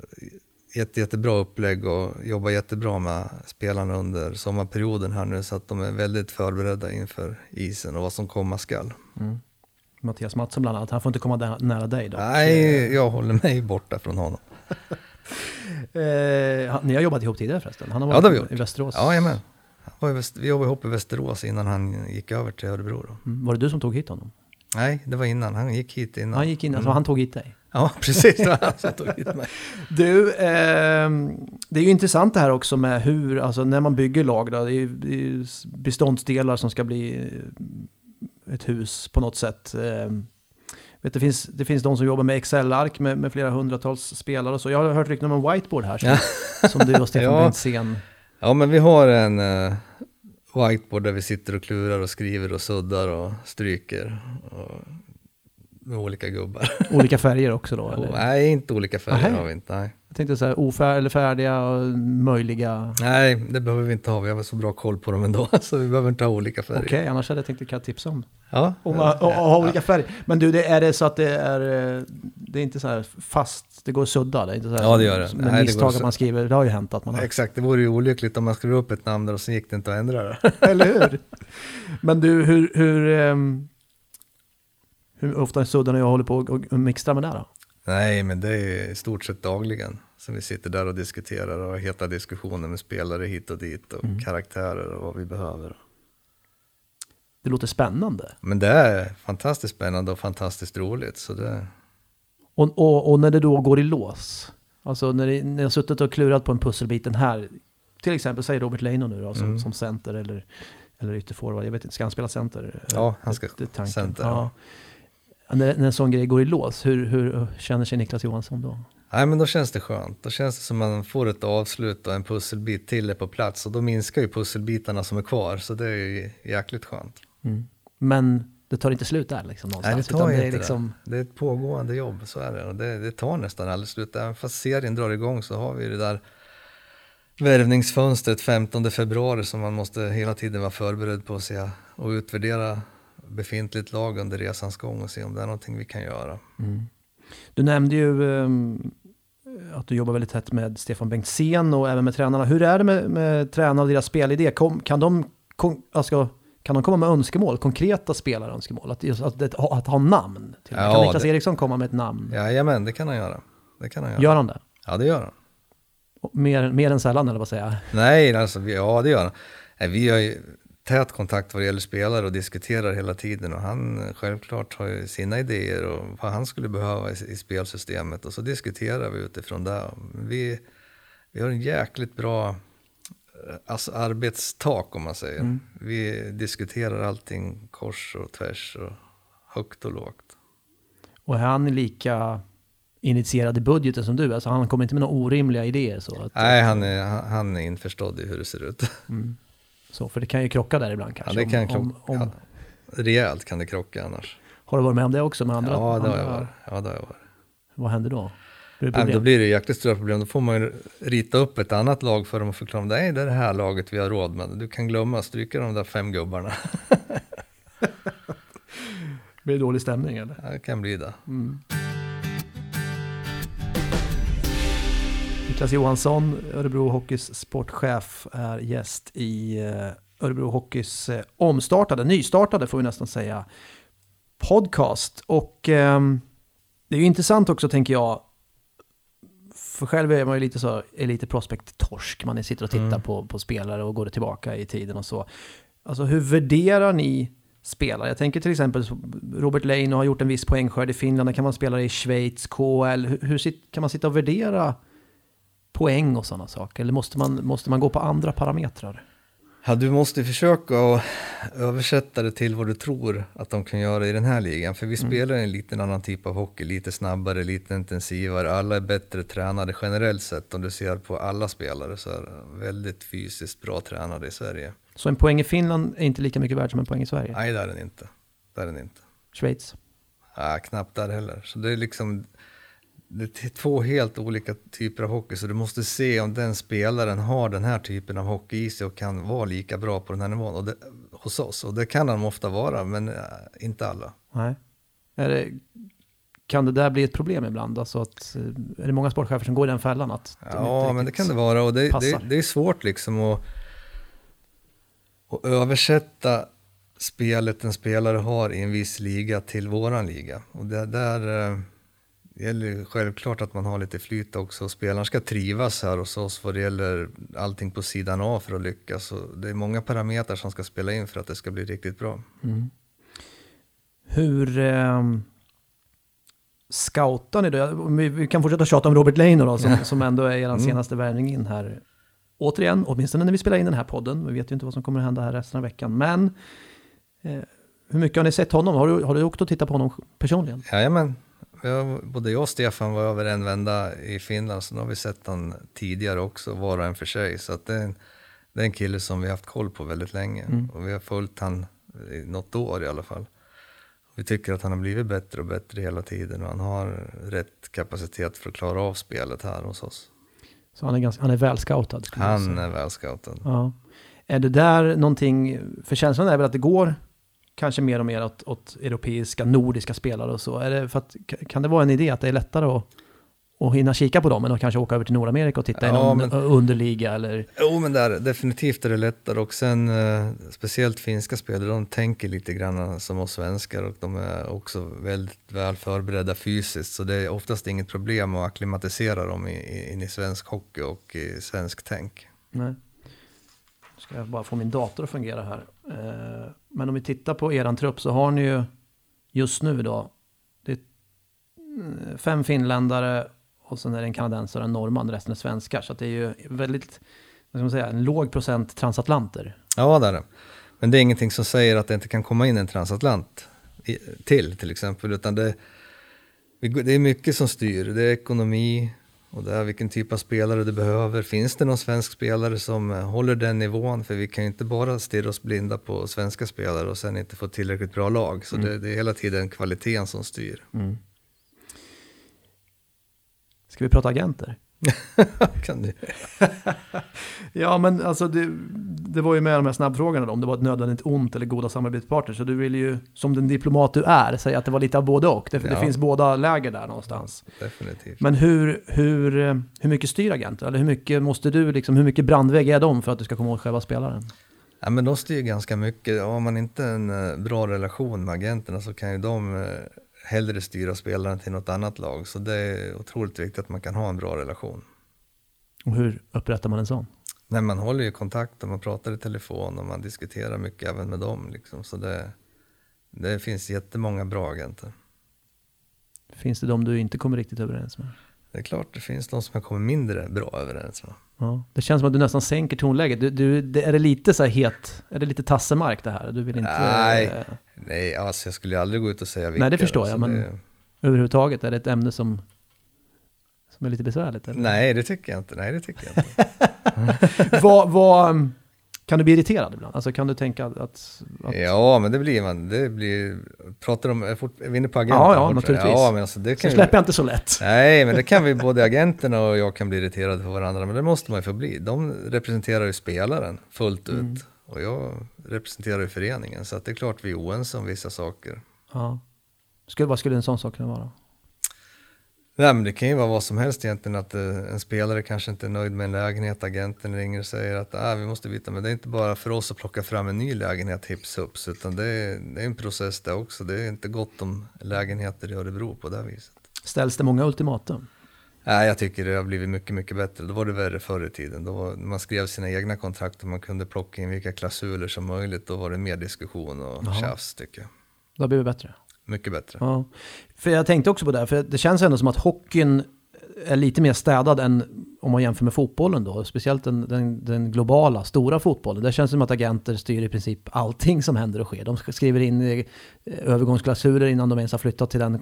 jätte, jättebra upplägg och jobbar jättebra med spelarna under sommarperioden här nu så att de är väldigt förberedda inför isen och vad som komma skall. Mattias Mattsson bland annat, han får inte komma där, nära dig då. Nej, jag håller mig borta från honom. Eh, ni har jobbat ihop tidigare förresten? Han har Ja, det har vi varit i Västerås. Ja, jajamän. Vi jobbade ihop i Västerås innan han gick över till Örebro. Mm, Var det du som tog hit honom? Nej, det var innan. Han gick hit innan. Han gick in, alltså Mm. han tog hit dig? Ja, precis. Han tog hit mig. Du, ehm, det är ju intressant det här också med hur, alltså när man bygger lag då, det är ju beståndsdelar som ska bli eh, ett hus på något sätt. Ehm, vet, det, finns, det finns de som jobbar med Excel-ark med, med flera hundratals spelare och så. Jag har hört rykten om en whiteboard här som, som du och Stefan Ja. Bengtzén. Ja, men vi har en uh, whiteboard där vi sitter och klurar och skriver och suddar och stryker. Och, med olika gubbar. Olika färger också då? Eller? nej, inte olika färger Nähä. har vi inte. Nej. Tänkte så här, ofär, eller färdiga och möjliga. nej, det behöver vi inte ha. Vi har så bra koll på dem ändå. Så vi behöver inte ha olika färger. Okej, annars hade jag tänkt att jag tipsa om Ja, Om att ha olika färger. Men du, det, är det så att det är, eh, det är inte så här fast, det går att sudda. Det är inte så här Ja, det gör det. som- Nej, Med det går misstag att att man skriver, det har ju hänt att man har. Exakt, det vore ju olyckligt om man skrev upp ett namn där och sen gick det inte att ändra det. Eller hur? Men du, hur, hur, ehm, hur ofta suddar ni och håller på och, och mixtrar med det då? Nej, men det är i stort sett dagligen som vi sitter där och diskuterar och har heta diskussioner med spelare hit och dit och karaktärer och vad vi behöver. Det låter spännande. Men det är fantastiskt spännande och fantastiskt roligt. Så det, Och, och, och när det då går i lås, alltså när ni, när har suttit och klurat på en pusselbit, den här, till exempel säg Robert Leino nu då, som, Mm. som center eller, eller ytterforward, jag vet inte, ska han spela center? Ja, han ska Det center, Ja. När, när en sån grej går i lås, hur, hur känner sig Niklas Johansson då? Nej, men då känns det skönt. Då känns det som man får ett avslut och en pusselbit till är på plats. Och då minskar ju pusselbitarna som är kvar. Så det är ju jäkligt skönt. Men det tar inte slut där liksom Nej, någonstans? det tar inte det är liksom, det. Är ett pågående jobb, så är det. Och det, det tar nästan aldrig slut. Även fast serien drar igång så har vi det där värvningsfönstret 15 februari som man måste hela tiden vara förberedd på att se och utvärdera befintligt lag under resans gång och se om det är någonting vi kan göra. Du nämnde ju ehm, att du jobbar väldigt tätt med Stefan Bengtzén och även med tränarna. Hur är det med, med tränarna och deras spelidé? Kom, kan, de, kon, alltså, kan de komma med önskemål, konkreta spelarönskemål? Att, att, att, ha- att ha namn? Till. Ja, kan Niklas det- Eriksson komma med ett namn? Jajamän, det kan han göra. Det kan han göra. Gör han det? Ja, det gör han. Mer, mer än sällan eller vad säger jag? Nej, alltså, ja det gör han. Vi har ju tät kontakt vad det gäller spelare och diskuterar hela tiden och han självklart har ju sina idéer och vad han skulle behöva i, i spelsystemet och så diskuterar vi utifrån det. Vi, vi har en jäkligt bra eh, alltså, arbetstak om man säger. Vi diskuterar allting kors och tvärs och högt och lågt. Och är han lika initierad i budgeten som du? Alltså han kommer inte med några orimliga idéer så? Att, Nej, han är, han, är införstådd i hur det ser ut. Så för det kan ju krocka där ibland Ja, kanske. det kan om, om, om, Ja, rejält kan det krocka annars. Har du varit med om det också med andra? Ja, det har jag varit. Ja, det har jag varit. Vad händer då? Blir problem? då blir det jäkligt stora problem. Då får man ju rita upp ett annat lag för dem och förklara. Nej, det är det här laget vi har råd med. Du kan glömma, stryka de där fem gubbarna. Blir det dålig stämning eller? Ja, Det kan bli det. Niklas Johansson, Örebro Hockeys sportchef, är gäst i eh, Örebro Hockeys eh, omstartade, nystartade får vi nästan säga, podcast. Och ehm, det är ju intressant också tänker jag, för själv är man ju lite så, är lite prospect-torsk. Man sitter och tittar på, på spelare och går tillbaka i tiden och så. Alltså hur värderar ni spelare? Jag tänker till exempel Robert Leino har gjort en viss poängskörd i Finland, kan man spela i Schweiz, KL. Hur, hur sit, kan man sitta och värdera poäng och sådana saker? Eller måste man, måste man gå på andra parametrar? Ja, du måste försöka översätta det till vad du tror att de kan göra i den här ligan. För vi spelar en liten annan typ av hockey, lite snabbare, lite intensivare. Alla är bättre tränade generellt sett. Om du ser på alla spelare så är väldigt fysiskt bra tränade i Sverige. Så en poäng i Finland är inte lika mycket värd som en poäng i Sverige? Nej, det är den inte. Det är den inte. Schweiz? Ja, knappt där heller. Så det är liksom det är två helt olika typer av hockey, så du måste se om den spelaren har den här typen av hockey i sig och kan vara lika bra på den här nivån och det, hos oss. Och det kan han ofta vara, men äh, inte alla. Nej. Är det, kan det där bli ett problem ibland? Alltså att, eh, är det många sportchefer som går i den fällan? Att de Ja, men det kan det vara och det, det, det är svårt liksom att, att översätta spelet en spelare har i en viss liga till våran liga. Och det där eh, gäller självklart att man har lite flyt också. Spelaren ska trivas här hos oss vad det gäller allting på sidan av för att lyckas. Och det är många parametrar som ska spela in för att det ska bli riktigt bra. Hur eh, scoutar ni då? Vi, vi kan fortsätta tjata om Robert Leino då, som, som ändå är er Mm. senaste värvning in här. Återigen, åtminstone när vi spelar in den här podden. Vi vet ju inte vad som kommer att hända här resten av veckan. Men eh, hur mycket har ni sett honom? Har du, har du åkt och tittat på honom personligen? Jajamän, Både jag och Stefan var över en vända i Finland, så nu har vi sett han tidigare också, var och en för sig. Så att det, är en, det är en kille som vi har haft koll på väldigt länge och vi har följt han i något år i alla fall. Vi tycker att han har blivit bättre och bättre hela tiden och han har rätt kapacitet för att klara av spelet här hos oss. Så han är, ganska, han är väl scoutad. skulle jag Han är väl scoutad. Ja. Är det där någonting, för känslan är väl att det går kanske mer och mer åt, åt europeiska, nordiska spelare och så? Är det för att, kan det vara en idé att det är lättare att, att hinna kika på dem än att kanske åka över till Nordamerika och titta i Ja, någon men- underliga eller? Jo, men där, definitivt är det lättare och sen eh, speciellt finska spelare, de tänker lite grann som oss svenskar och de är också väldigt väl förberedda fysiskt så det är oftast inget problem att acklimatisera dem i, i, in i svensk hockey och i svensk tänk. Nej. Ska jag bara få min dator att fungera här. Eh, men om vi tittar på eran trupp så har ni ju just nu då, det är mm, fem finländare och sen är det en kanadensare och en norrman, resten är svenskar. Så att det är ju väldigt, vad ska man säga, en låg procent transatlanter. Ja, det är det. Men det är ingenting som säger att det inte kan komma in en transatlant till, till exempel, utan det, det är mycket som styr. Det är ekonomi och det är vilken typ av spelare du behöver. Finns det någon svensk spelare som eh, håller den nivån? För vi kan ju inte bara stirra oss blinda på svenska spelare och sen inte få tillräckligt bra lag. Så det, det är hela tiden kvaliteten som styr. Ska vi prata agenter? kan du? Ja, men alltså det, det var ju med de här snabbfrågorna då, om det var ett nödvändigt ont eller goda samarbetspartners. Så du vill ju, som den diplomat du är, säga att det var lite av både och. Det, det Ja. finns båda läger där någonstans. Definitivt. Men hur, hur, hur mycket styr agenter? Eller hur mycket måste du, liksom, hur mycket brandvägg är de för att du ska komma åt själva spelaren? Ja, men de styr ganska mycket. Har man inte en eh, bra relation med agenterna så kan ju de eh, hellre styra spelaren till något annat lag. Så det är otroligt viktigt att man kan ha en bra relation. Och hur upprättar man en sån? Nej, man håller ju kontakt och man pratar i telefon och man diskuterar mycket även med dem. Liksom. Så det, det finns jättemånga bra agenter. Finns det de du inte kommer riktigt överens med? Det är klart det finns de som jag kommer mindre bra överens med. Ja, det känns som att du nästan sänker tonläget. Du, du, det, är det lite så här het, är det lite tassemark det här? Du vill inte... Nej. eh, Nej, alltså jag skulle aldrig gå ut och säga vilka. Nej, det förstår jag, men- det- överhuvudtaget, är det ett ämne som, som är lite besvärligt? Eller? Nej, det tycker jag inte. Nej, det tycker jag inte. vad, vad, um, kan du bli irriterad ibland? Alltså kan du tänka att... att Ja, men det blir man. Det blir, pratar om, är, fort, är vi inne på agenten? Ja, ja, naturligtvis. Ja, men alltså det så kan ju, släpper jag inte så lätt. Nej, men det kan vi, både agenterna och jag kan bli irriterade på varandra, men det måste man ju få bli. De representerar ju spelaren fullt ut Mm. och jag representerar ju föreningen, så det är klart vi är oense om vissa saker. Ja. Skulle, vad skulle en sån sak kunna vara? Nej, men det kan ju vara vad som helst egentligen, att eh, en spelare kanske inte är nöjd med en lägenhet, agenten ringer och säger att ah, vi måste byta, men det är inte bara för oss att plocka fram en ny lägenhet hips hups, utan det är, det är en process det också. Det är inte gott om lägenheter i Örebro på det här viset. Ställs det många ultimatum? Nej, jag tycker det har blivit mycket, mycket bättre. Då var det värre förr i tiden. Då var, man skrev sina egna kontrakt och man kunde plocka in vilka klausuler som möjligt, då var det mer diskussion och Jaha. tjafs tycker jag. Det har blivit bättre. Mycket bättre. Ja. För jag tänkte också på det, här, för det känns ändå som att hockeyn är lite mer städad än om man jämför med fotbollen då. Speciellt den, den, den globala, stora fotbollen. Där känns det som att agenter styr i princip allting som händer och sker. De skriver in eh, övergångsklausuler innan de ens har flyttat till den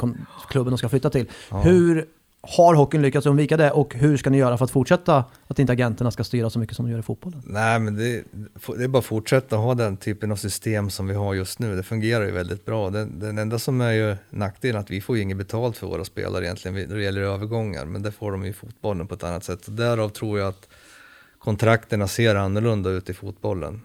klubben de ska flytta till. Hur har hockeyn lyckats undvika det och hur ska ni göra för att fortsätta att inte agenterna ska styra så mycket som de gör i fotbollen? Nej, men det, det är bara att fortsätta ha den typen av system som vi har just nu. Det fungerar ju väldigt bra. Den, den enda som är ju nackdelen är att vi får ju inget betalt för våra spelare egentligen när det gäller övergångar, men det får de ju i fotbollen på ett annat sätt. Så därav tror jag att kontrakterna ser annorlunda ut i fotbollen.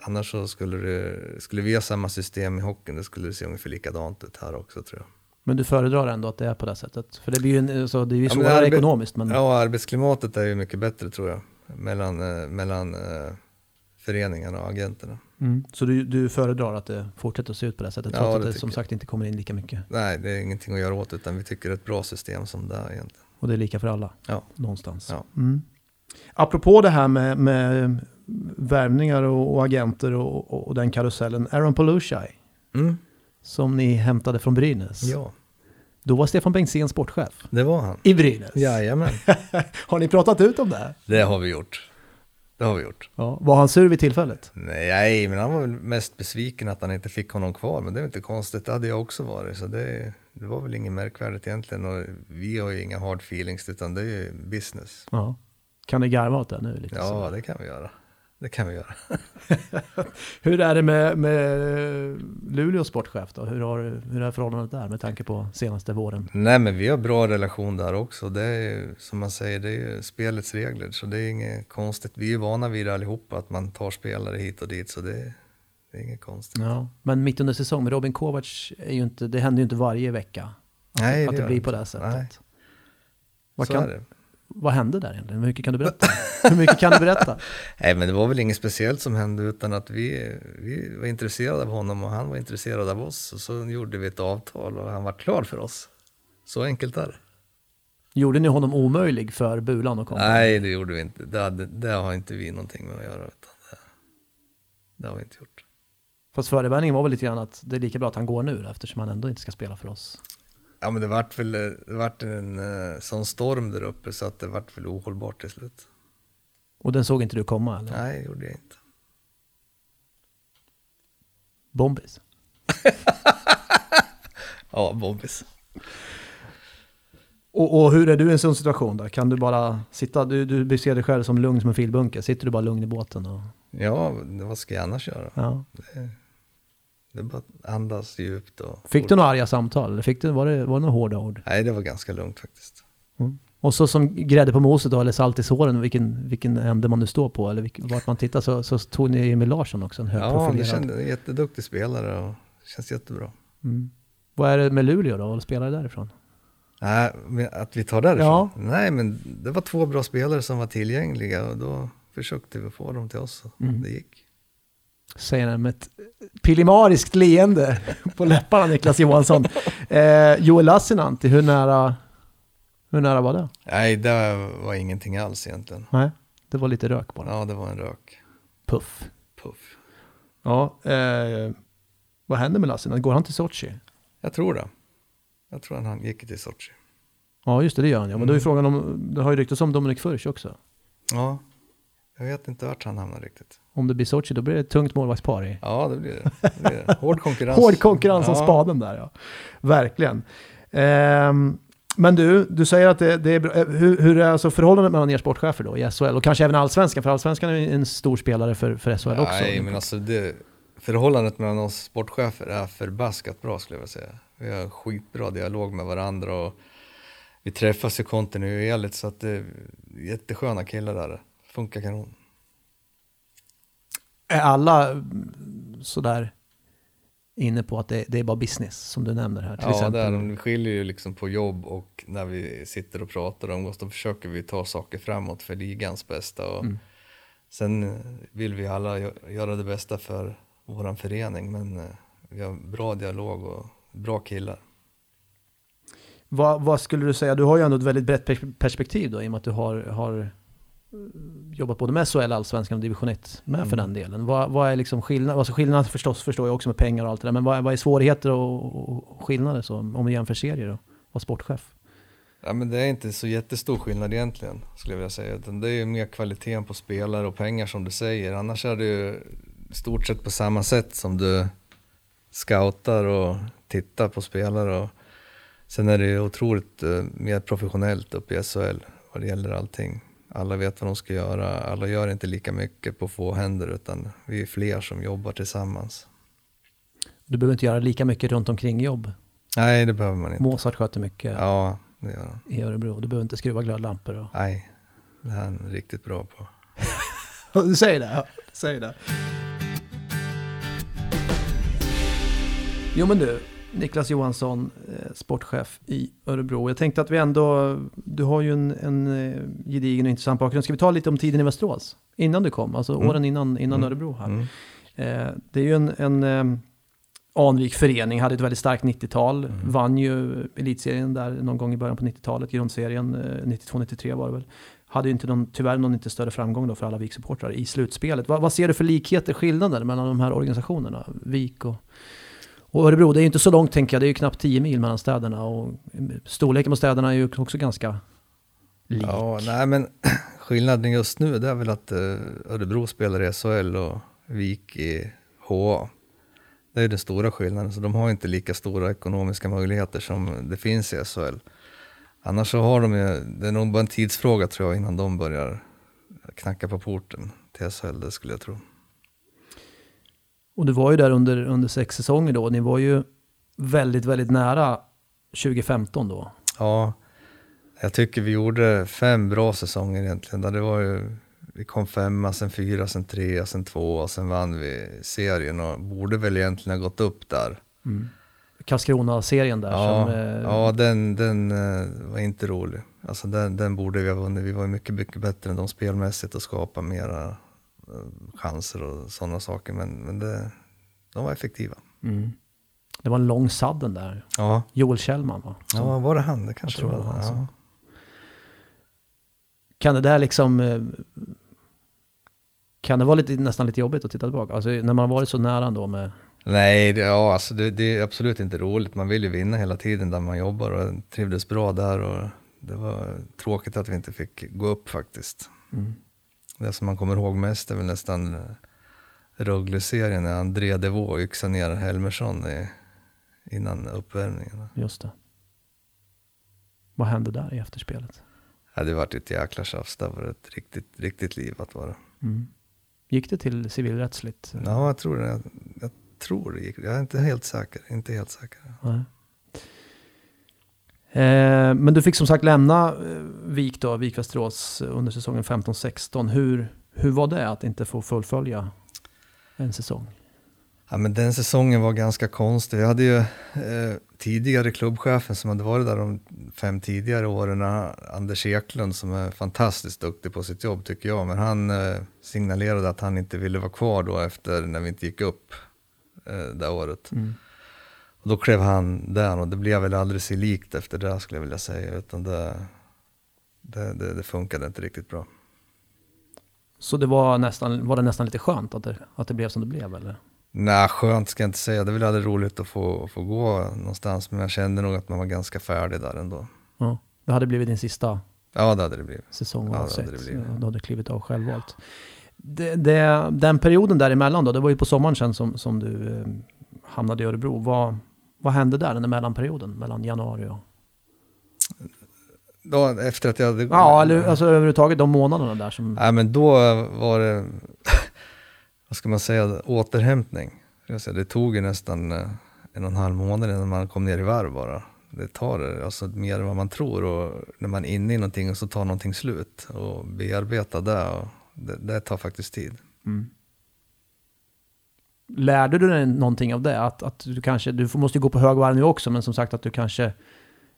Annars så skulle, det, skulle vi ha samma system i hockeyn, det skulle det se ungefär likadant ut här också tror jag. Men du föredrar ändå att det är på det sättet? För det blir ju, så det är ju Ja, svårare ekonomiskt. Men... Ja, arbetsklimatet är ju mycket bättre tror jag, mellan, eh, mellan eh, föreningarna och agenterna. Mm. Så du, du föredrar att det fortsätter att se ut på det sättet? Ja, Trots att det som sagt inte kommer in lika mycket. Nej, det är ingenting att göra åt, utan vi tycker det är ett bra system som det är egentligen. Och det är lika för alla Ja. någonstans. Ja. Mm. Apropå det här med, med värvningar och, och agenter och, och, och den karusellen. Aaron Polushai, Mm. Som ni hämtade från Brynäs. Ja, Då var Stefan Bengtzén sportchef det var han. i Brynäs. Jajamän, Har ni pratat ut om det? det har vi gjort. Det har vi gjort. Ja. Var han sur vid tillfället? Nej, men han var väl mest besviken att han inte fick honom kvar, men det är inte konstigt, det hade jag också varit. Så det, det var väl inget märkvärdigt egentligen och vi har ju inga hard feelings, utan det är ju business. Ja. Kan ni garva åt det nu? Så? Ja, det kan vi göra. Det kan vi göra. Hur är det med, med Luleås sportchef då? Hur, har, hur är förhållandet där med tanke på senaste våren? Nej, men vi har bra relation där också. Det är som man säger, det är spelets regler, så det är inget konstigt. Vi är vana vid det allihopa, att man tar spelare hit och dit, så det, Det är inget konstigt. Ja. Men mitt under säsong med Robin Kovacs, är ju inte, det händer ju inte varje vecka. Att, Nej, att det blir på det sättet. Nej, Vad, kan, det. Vad hände där egentligen? Hur mycket kan du berätta? Hur mycket kan du berätta? Nej, men det var väl inget speciellt som hände utan att vi, vi var intresserade av honom och han var intresserad av oss. Och så gjorde vi ett avtal och han var klar för oss. Så enkelt är det. Gjorde ni honom omöjlig för Bulan och komma? Nej, det gjorde vi inte. Det, hade, det har inte vi någonting med att göra. Utan det, det har vi inte gjort. Fast förevändningen var väl lite grann att det är lika bra att han går nu eftersom han ändå inte ska spela för oss. Ja, men det vart väl det vart en uh, sån storm där uppe så att det vart väl ohållbart till slut. Och den såg inte du komma eller? Nej, det gjorde jag inte. Bombis. Ja, Bobbis. Och, och hur är du i en sån situation då? Kan du bara sitta, du, du beskrev dig själv som lugn som en filbunke. Sitter du bara lugn i båten? Och, Ja, vad ska jag annars göra? ja. Det är bara att andas djupt och... Fick du några arga samtal? Fick du, var, det, var det några hårda ord? Nej, det var ganska lugnt faktiskt. Och så som grädde på moset då, eller salt i såren, vilken, vilken ände man nu står på, eller vilk, vart man tittar, så, så tog ni Emil Larsson också, en Ja, det högprofilerad. kände, en jätteduktig spelare och känns jättebra. Mm. Vad är det med Luleå då, och spelare därifrån? Nej, att vi tar därifrån? Ja. Nej, men det var två bra spelare som var tillgängliga och då försökte vi få dem till oss. och Mm. Det gick. Säger han med ett pilimariskt leende på läpparna, Niklas Johansson. Eh, Joel Lassinantti, hur nära, hur nära var det? Nej, det var ingenting alls egentligen. Nej, det var lite rök bara. Ja, det var en rök. Puff. Puff. Ja, eh, vad händer med Lassinantti? Går han till Sochi? Jag tror det. Jag tror han gick till Sochi. Ja, just det, det gör han ja. Men då är frågan om, det har ju ryktats om Dominik Furch också. Ja, jag vet inte vart han hamnar riktigt. Om det blir Sochi, då blir det ett tungt målvaktspar i. Ja, det blir det. det, blir det. Hård konkurrens. Hård konkurrens om Ja. spaden där ja. Verkligen. Ehm, men du, du säger att det, det är bra. Eh, Hur, hur är alltså förhållandet mellan er sportchefer då i SHL och kanske även allsvenskan? För allsvenskan är en stor spelare för, för SHL också. Nej, men alltså det, förhållandet mellan oss sportchefer är förbaskat bra skulle jag vilja säga. Vi har skitbra dialog med varandra och vi träffas ju kontinuerligt så att det är jättesköna killar där. Funkar kanon. Är alla mm, sådär inne på att det, det är bara business som du nämner här? Till Ja, exempel. det är, de. vi skiljer ju liksom på jobb och när vi sitter och pratar om oss, då försöker vi ta saker framåt för ligans bästa. Och Mm. Sen vill vi alla gö- göra det bästa för vår förening, men eh, vi har bra dialog och bra killar. Vad, vad skulle du säga? Du har ju ändå ett väldigt brett pers- perspektiv då i och med att du har, har jobbat både med SHL, Allsvenskan och Division 1 med för den delen. Vad, vad är liksom skillnad? Alltså skillnad förstås förstår jag också med pengar och allt det där, men vad, är- vad är svårigheter och, och skillnader så, om vi jämför serier då? Var sportchef? Ja, men det är inte så jättestor skillnad egentligen, skulle jag vilja säga. Utan det är ju mer kvaliteten på spelare och pengar som du säger. Annars är det ju stort sett på samma sätt som du scoutar och tittar på spelare. Och sen är det ju otroligt eh, mer professionellt uppe i SHL vad det gäller allting. Alla vet vad de ska göra, alla gör inte lika mycket på få händer utan vi är fler som jobbar tillsammans. Du behöver inte göra lika mycket runt omkring jobb. Nej, det behöver man inte. Mozart sköter mycket Ja, det gör han. i Örebro. Du behöver inte skruva glödlampor. Och... Nej, det är han riktigt bra på. Du säger det? Ja, säger det. Jo men du, Niklas Johansson, eh, sportchef i Örebro. Jag tänkte att vi ändå, du har ju en, en eh, gedigen och intressant bakgrund. Ska vi ta lite om tiden i Västerås? Innan du kom, alltså Mm. åren innan, innan Mm. Örebro här. Mm. Eh, det är ju en, en eh, anrik förening, hade ett väldigt starkt 90-tal. Mm. Vann ju elitserien där någon gång i början på 90-talet, grundserien eh, 92-93 var det väl. Hade ju inte någon, tyvärr någon inte större framgång då för alla VIK-supportrar i slutspelet. Vad, vad ser du för likheter, skillnader mellan de här organisationerna? VIK och, och Örebro, det är ju inte så långt tänker jag, det är ju knappt 10 mil mellan städerna och eh, storleken på städerna är ju också ganska lik. Ja, nej men skillnaden just nu det är väl att eh, Örebro spelar i SHL och Vik i HA. Det är ju den stora skillnaden, så de har inte lika stora ekonomiska möjligheter som det finns i SHL. Annars så har de ju, det är nog bara en tidsfråga tror jag innan de börjar knacka på porten till SHL, det skulle jag tro. Och du var ju där under, under sex säsonger då. Ni var ju väldigt, väldigt nära 2015 då. Ja, jag tycker vi gjorde fem bra säsonger egentligen. Där det var ju, vi kom femma, sen fyra, sen tre, sen två och sen vann vi serien och borde väl egentligen ha gått upp där. Karlskrona-serien där Ja, som... Eh, ja den, den eh, var inte rolig. Alltså den, den borde vi ha vunnit. Vi var mycket, mycket bättre än de spelmässigt och skapa mera chanser och sådana saker. Men, men det, de var effektiva. mm. Det var en lång sadden där. Ja, Joel Kjellman va? Som- ja var det han? Det kanske tror var. det var han ja. Kan det där liksom... eh, Kan det vara lite, nästan lite jobbigt att titta tillbaka? Alltså när man har varit så nära ändå med... Nej, det, ja, alltså det, det är absolut inte roligt. Man vill ju vinna hela tiden där man jobbar och trivdes bra där. Och det var tråkigt att vi inte fick gå upp faktiskt. Mm. Det som man kommer ihåg mest är väl nästan eh, Rögle-serien när André Devaux yxade ner Helmersson i, innan uppvärmningen. Just det. Vad hände där i efterspelet? Ja, det vart ett jäkla tjafs. Det var ett riktigt, riktigt liv att vara. Mm. Gick det till civilrättsligt? Ja, jag tror det. Jag, jag tror det gick. Jag är inte helt säker. Inte helt säker. Nej. Eh, men du fick som sagt lämna eh, Vik då, Vik Västerås eh, under säsongen 15-16. Hur, hur var det att inte få fullfölja en säsong? Ja, men den säsongen var ganska konstig. Vi hade ju eh, tidigare klubbchefen som hade varit där de fem tidigare åren, Anders Eklund, som är fantastiskt duktig på sitt jobb tycker jag. Men han eh, signalerade att han inte ville vara kvar då efter när vi inte gick upp eh, det året. Och då klev han där och det blev väl aldrig sig likt efter det skulle jag vilja säga. Utan det, det, det, det funkade inte riktigt bra. Så det var, nästan, var det nästan lite skönt att det, att det blev som det blev eller? Nej, skönt ska jag inte säga. Det är väl aldrig roligt att få, få gå någonstans. Men jag kände nog att man var ganska färdig där ändå. Ja. Det hade blivit din sista Ja, det hade det blivit. säsong Ja, det hade det blivit. Du hade klivit av självvalt. Det, det, den perioden däremellan då, det var ju på sommaren sen som, som du eh, hamnade i Örebro. Vad, vad hände där, den där mellanperioden, mellan januari och... Då, efter att jag hade... Ja, eller alltså överhuvudtaget de månaderna där som... Nej, men då var det, vad ska man säga, återhämtning. Det tog ju nästan eh, en och en halv månad innan man kom ner i varv bara. Det tar alltså mer än vad man tror och när man är inne i någonting och så tar någonting slut och bearbeta det, och det, det tar faktiskt tid. Lärde du dig någonting av det? Att, att du kanske, du måste ju gå på högvarv nu också, men som sagt att du kanske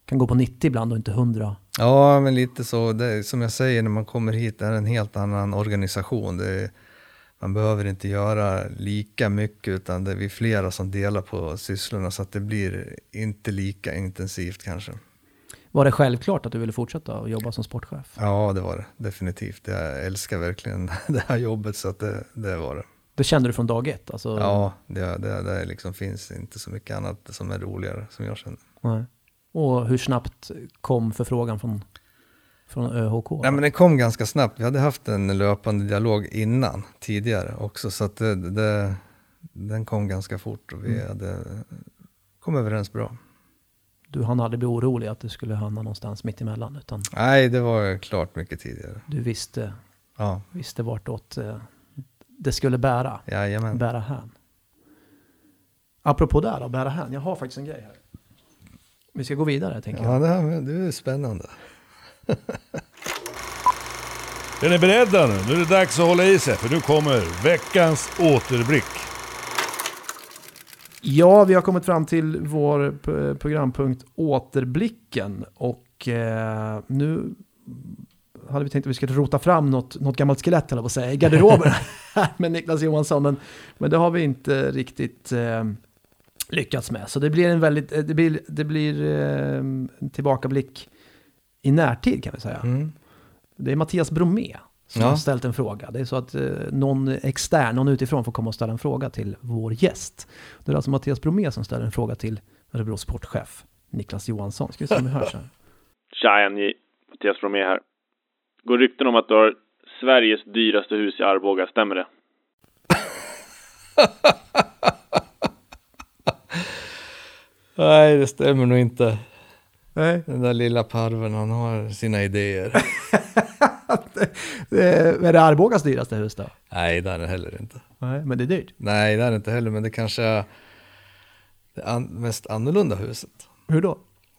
kan gå på 90 ibland och inte 100. Ja, men lite så. Det, som jag säger, när man kommer hit, det är en helt annan organisation. Det man behöver inte göra lika mycket, utan det är vi flera som delar på sysslorna, så att det blir inte lika intensivt kanske. Var det självklart att du ville fortsätta att jobba som sportchef? Ja, det var det. Definitivt. Jag älskar verkligen det här jobbet, så att det, det var det. Det kände du från dag ett? Alltså, Ja, det, det, det liksom finns inte så mycket annat som är roligare, som jag känner. Nej. Och hur snabbt kom förfrågan från, från ÖHK? Nej, men det kom ganska snabbt. Vi hade haft en löpande dialog innan, tidigare också, så att det, det, den kom ganska fort och vi hade kom överens bra. Du hann aldrig bli orolig att du skulle hamna någonstans mitt emellan, utan Nej, det var klart mycket tidigare. du visste, Ja, visste vartåt eh, det skulle bära, jajamän. bära hän. Apropå det då, bära hän. Jag har faktiskt en grej här. Vi ska gå vidare, tänker Ja, jag. det, här, det är spännande. Är ni beredda nu? Nu är det dags att hålla i sig för nu kommer veckans återblick. Ja, vi har kommit fram till vår programpunkt Återblicken. Och eh, nu hade vi tänkt att vi skulle rota fram något, något gammalt skelett, eller vad säga, i garderoben med Niklas Johansson. Men, men det har vi inte riktigt eh, lyckats med. Så det blir en väldigt, eh, det blir, det blir eh, en tillbakablick i närtid kan vi säga. Mm. Det är Mattias Bromé som Ja. har ställt en fråga. Det är så att eh, någon extern, någon utifrån får komma och ställa en fråga till vår gäst. Det är alltså Mattias Bromé som ställer en fråga till Örebro sportchef Niklas Johansson. Ska vi se om vi hörs här. Tja NJ, Mattias Bromé här. Går rykten om att du har Sveriges dyraste hus i Arboga, stämmer det? Nej, det stämmer nog inte. Nej. Den där lilla parven, han har sina idéer. är det Arbogas dyraste hus då? Nej, det är det heller inte. Nej, men det är dyrt. Nej, det är det inte heller, men det kanske är det an mest annorlunda huset. Hur då?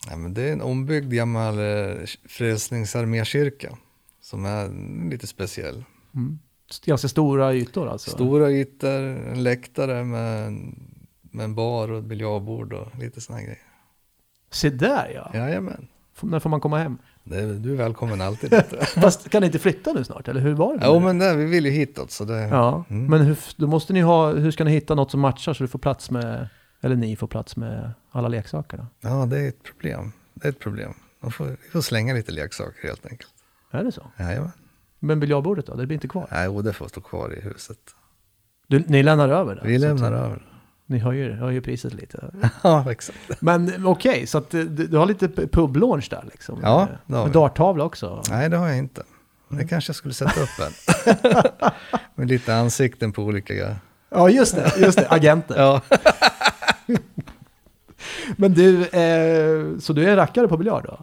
Ja, men det är en ombyggd gammal eh, frälsningsarmékyrka som är lite speciell. Ganska stora ytor alltså. Stora ytor, en läktare med, en- med en bar och ett biljardbord och lite sådana grejer. Se där ja. Jajamän. F- När får man komma hem? Det, du är välkommen alltid. Fast kan ni inte flytta nu snart? Eller hur var det? jo men det, vi vill ju hitåt så det... Ja, Mm. men hur, då måste ni ha, hur ska ni hitta något som matchar så du får plats med, eller ni får plats med alla leksaker då? Ja, det är ett problem. Det är ett problem. Man får, vi får slänga lite leksaker helt enkelt. Är det så? Jajamän. Men biljardbordet då? Det blir inte kvar? Nej, och det får stå kvar i huset. Du, ni lämnar över det? Vi lämnar över. Ni höjer, höjer priset lite. Ja, exakt. Men okej, så att du, du har lite p- publaunch där liksom? Ja, det har Med darttavla också? Nej, det har jag inte. Det kanske jag skulle sätta upp en. Med lite ansikten på olika... Ja, just det, just det, agenter. Ja, Men du, eh, så du är rackare på biljard då?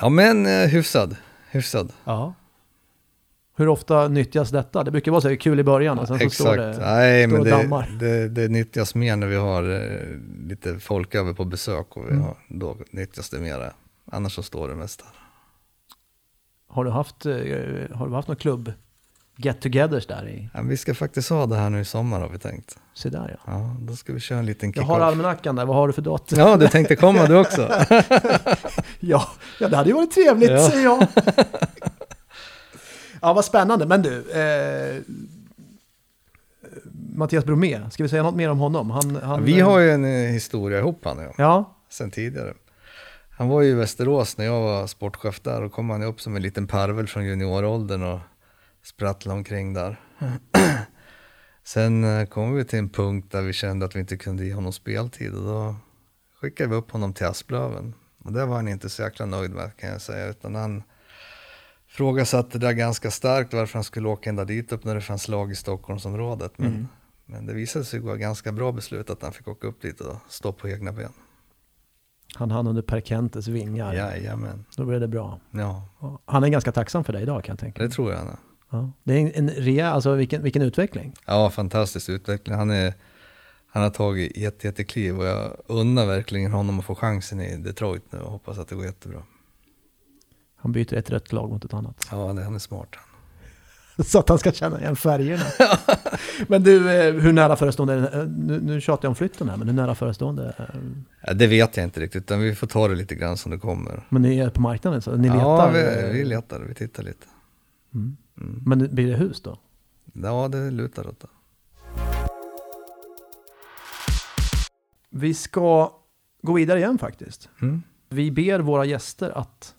ja men eh, hyfsad. Hyfsad. Ja. Hur ofta nyttjas detta? Det brukar vara så här kul i början och sen så står Exakt. det, Nej, står men det dammar. det, det nyttjas mer när vi har eh, lite folk över på besök och vi Mm. har, då nyttjas det mera. Annars så står det mesta. Har du haft, eh, har du haft någon klubb get-togethers där i? Ja, vi ska faktiskt ha det här nu i sommar har vi tänkt. Se där ja. Ja, då ska vi köra en liten Jag kick-off. har almanackan där, vad har du för datum? Ja, du tänkte komma du också. Ja, ja det hade ju varit trevligt Ja. säger jag. ja, vad spännande. Men du, eh, Mattias Bromé, ska vi säga något mer om honom? Han, han, Vi har ju en eh, historia ihop han och Ja, sen tidigare. Han var ju i Västerås när jag var sportchef där och kom han upp som en liten parvel från junioråldern och sprattlade omkring där. Sen eh, kom vi till en punkt där vi kände att vi inte kunde ge honom speltid och då skickade vi upp honom till Asplöven. Och det var han inte så jäkla nöjd med kan jag säga, utan han frågasatte det där ganska starkt varför han skulle åka ända dit upp när det fanns lag i Stockholmsområdet. Men, men det visade sig vara ganska bra beslut att han fick åka upp dit och stå på egna ben. han hann under Per Kentes vingar. Jajamän, Då blev det bra. ja Han är ganska tacksam för dig idag kan jag tänka mig. det tror jag han är. Ja. Det är en, en rejäl, alltså vilken, vilken utveckling. Ja, fantastisk utveckling. Han, är, han har tagit jätte, jättekliv och jag unnar verkligen honom att få chansen i Detroit nu och hoppas att det går jättebra. Han byter ett rött lag mot ett annat. Ja, det, han är smart. Så att han ska känna igen färgerna. men du, eh, hur nära förestående, är det- eh, nu, nu tjatar jag om flytten här, men hur nära förestående? eh, Ja, det vet jag inte riktigt, utan vi får ta det lite grann som det kommer. Men ni är på marknaden så ni ja, letar? eh, vi, vi letar, vi tittar lite. Men blir det hus då? Ja, det lutar åt det. Vi ska gå vidare igen faktiskt. Mm. Vi ber våra gäster att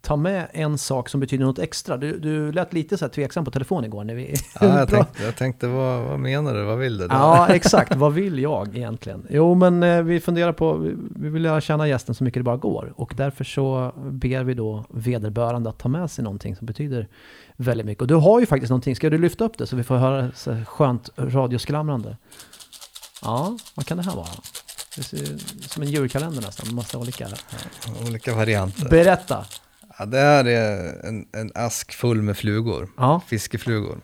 ta med en sak som betyder något extra. Du, du lät lite så här tveksam på telefon igår när vi... Ja, jag tänkte, jag tänkte vad, vad menar du, vad vill du? Ja, exakt. Vad vill jag egentligen? Jo, men eh, vi funderar på, vi, vi vill lära känna gästen så mycket det bara går. Och därför så ber vi då vederbörande att ta med sig någonting som betyder väldigt mycket. Och du har ju faktiskt någonting, ska du lyfta upp det så vi får höra så skönt radiosklamrande? Ja, vad kan det här vara? Det ser som en julkalender nästan, massa olika. Olika varianter. Berätta! Ja, det här är en, en ask full med flugor, Ja, fiskeflugor.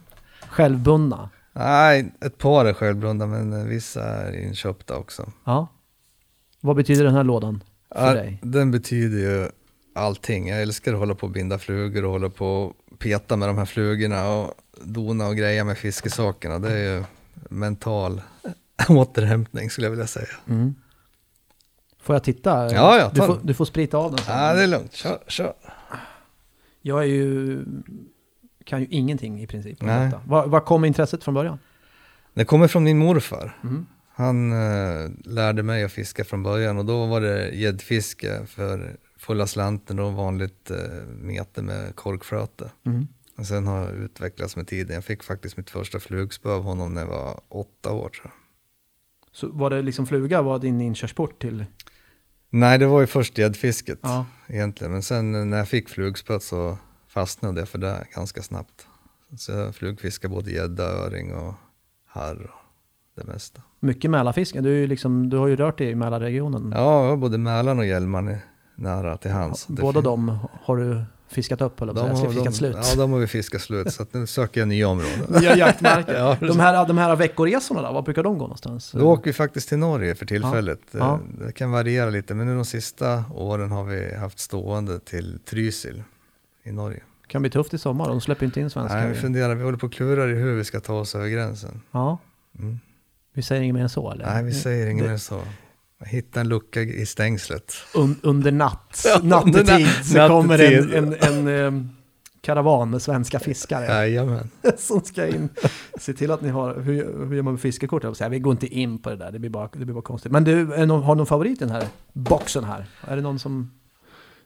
självbundna. Nej, ett par är självbrunna men vissa är inköpta också. Ja. Vad betyder den här lådan för Ja, dig? den betyder ju allting. Jag älskar att hålla på och binda flugor och hålla på och peta med de här flugorna och dona och greja med fiskesakerna. Det är ju mental återhämtning skulle jag vilja säga. Mm. Får jag titta? Ja, ja, du, får, du får sprita av den. sen. Ja, det är lugnt. Kör, kör. Jag är ju, kan ju ingenting i princip om Nej. detta. Var, var kom intresset från början? Det kommer från min morfar. Mm. Han eh, lärde mig att fiska från början och då var det gäddfiske för fulla slanten och vanligt eh, mete med korkflöte. Mm. Och sen har jag utvecklats med tiden. Jag fick faktiskt mitt första flugspö av honom när jag var åtta år. Så var det liksom fluga var din inkörsport till? Nej, det var ju först gäddfisket Ja. egentligen. Men sen eh, när jag fick flugspöet så fastnade jag för det ganska snabbt. Så jag flugfiskade både gädda, öring och harr och det mesta. Mycket Mälarfiske. Du, liksom, du har ju rört dig i Mälarregionen. Ja, jag har både Mälaren och Hjälmaren är nära till hands. Det Båda dem har du fiskat upp, eller de har, Fiskat de, slut. Ja, de har vi fiskat slut. Så att nu söker jag nya områden. Nya jaktmarker. Ja, de, här, de här veckoresorna då, var brukar de gå någonstans? Då åker vi faktiskt till Norge för tillfället. Ja. Det- Det kan variera lite, men nu de sista åren har vi haft stående till Trysil i Norge. Kan bli tufft i sommar, de släpper inte in svenskar. Nej, vi funderar, vi håller på och klurar i hur vi ska ta oss över gränsen. Ja. Mm. Vi säger inget mer än så eller? Nej, vi säger inget Det- mer så. Hitta en lucka i stängslet. Un, under natt, Ja, under nattetid, natt- så kommer en, nattetid. en, en, em, karavan med svenska fiskare Jajamän. som ska in. Se till att ni har, hur, hur gör man med fiskekort? Jag vill säga, Vi går inte in på det där, det blir bara, det blir bara konstigt. Men du, någon, har du någon favorit i den här boxen här? Är det någon som,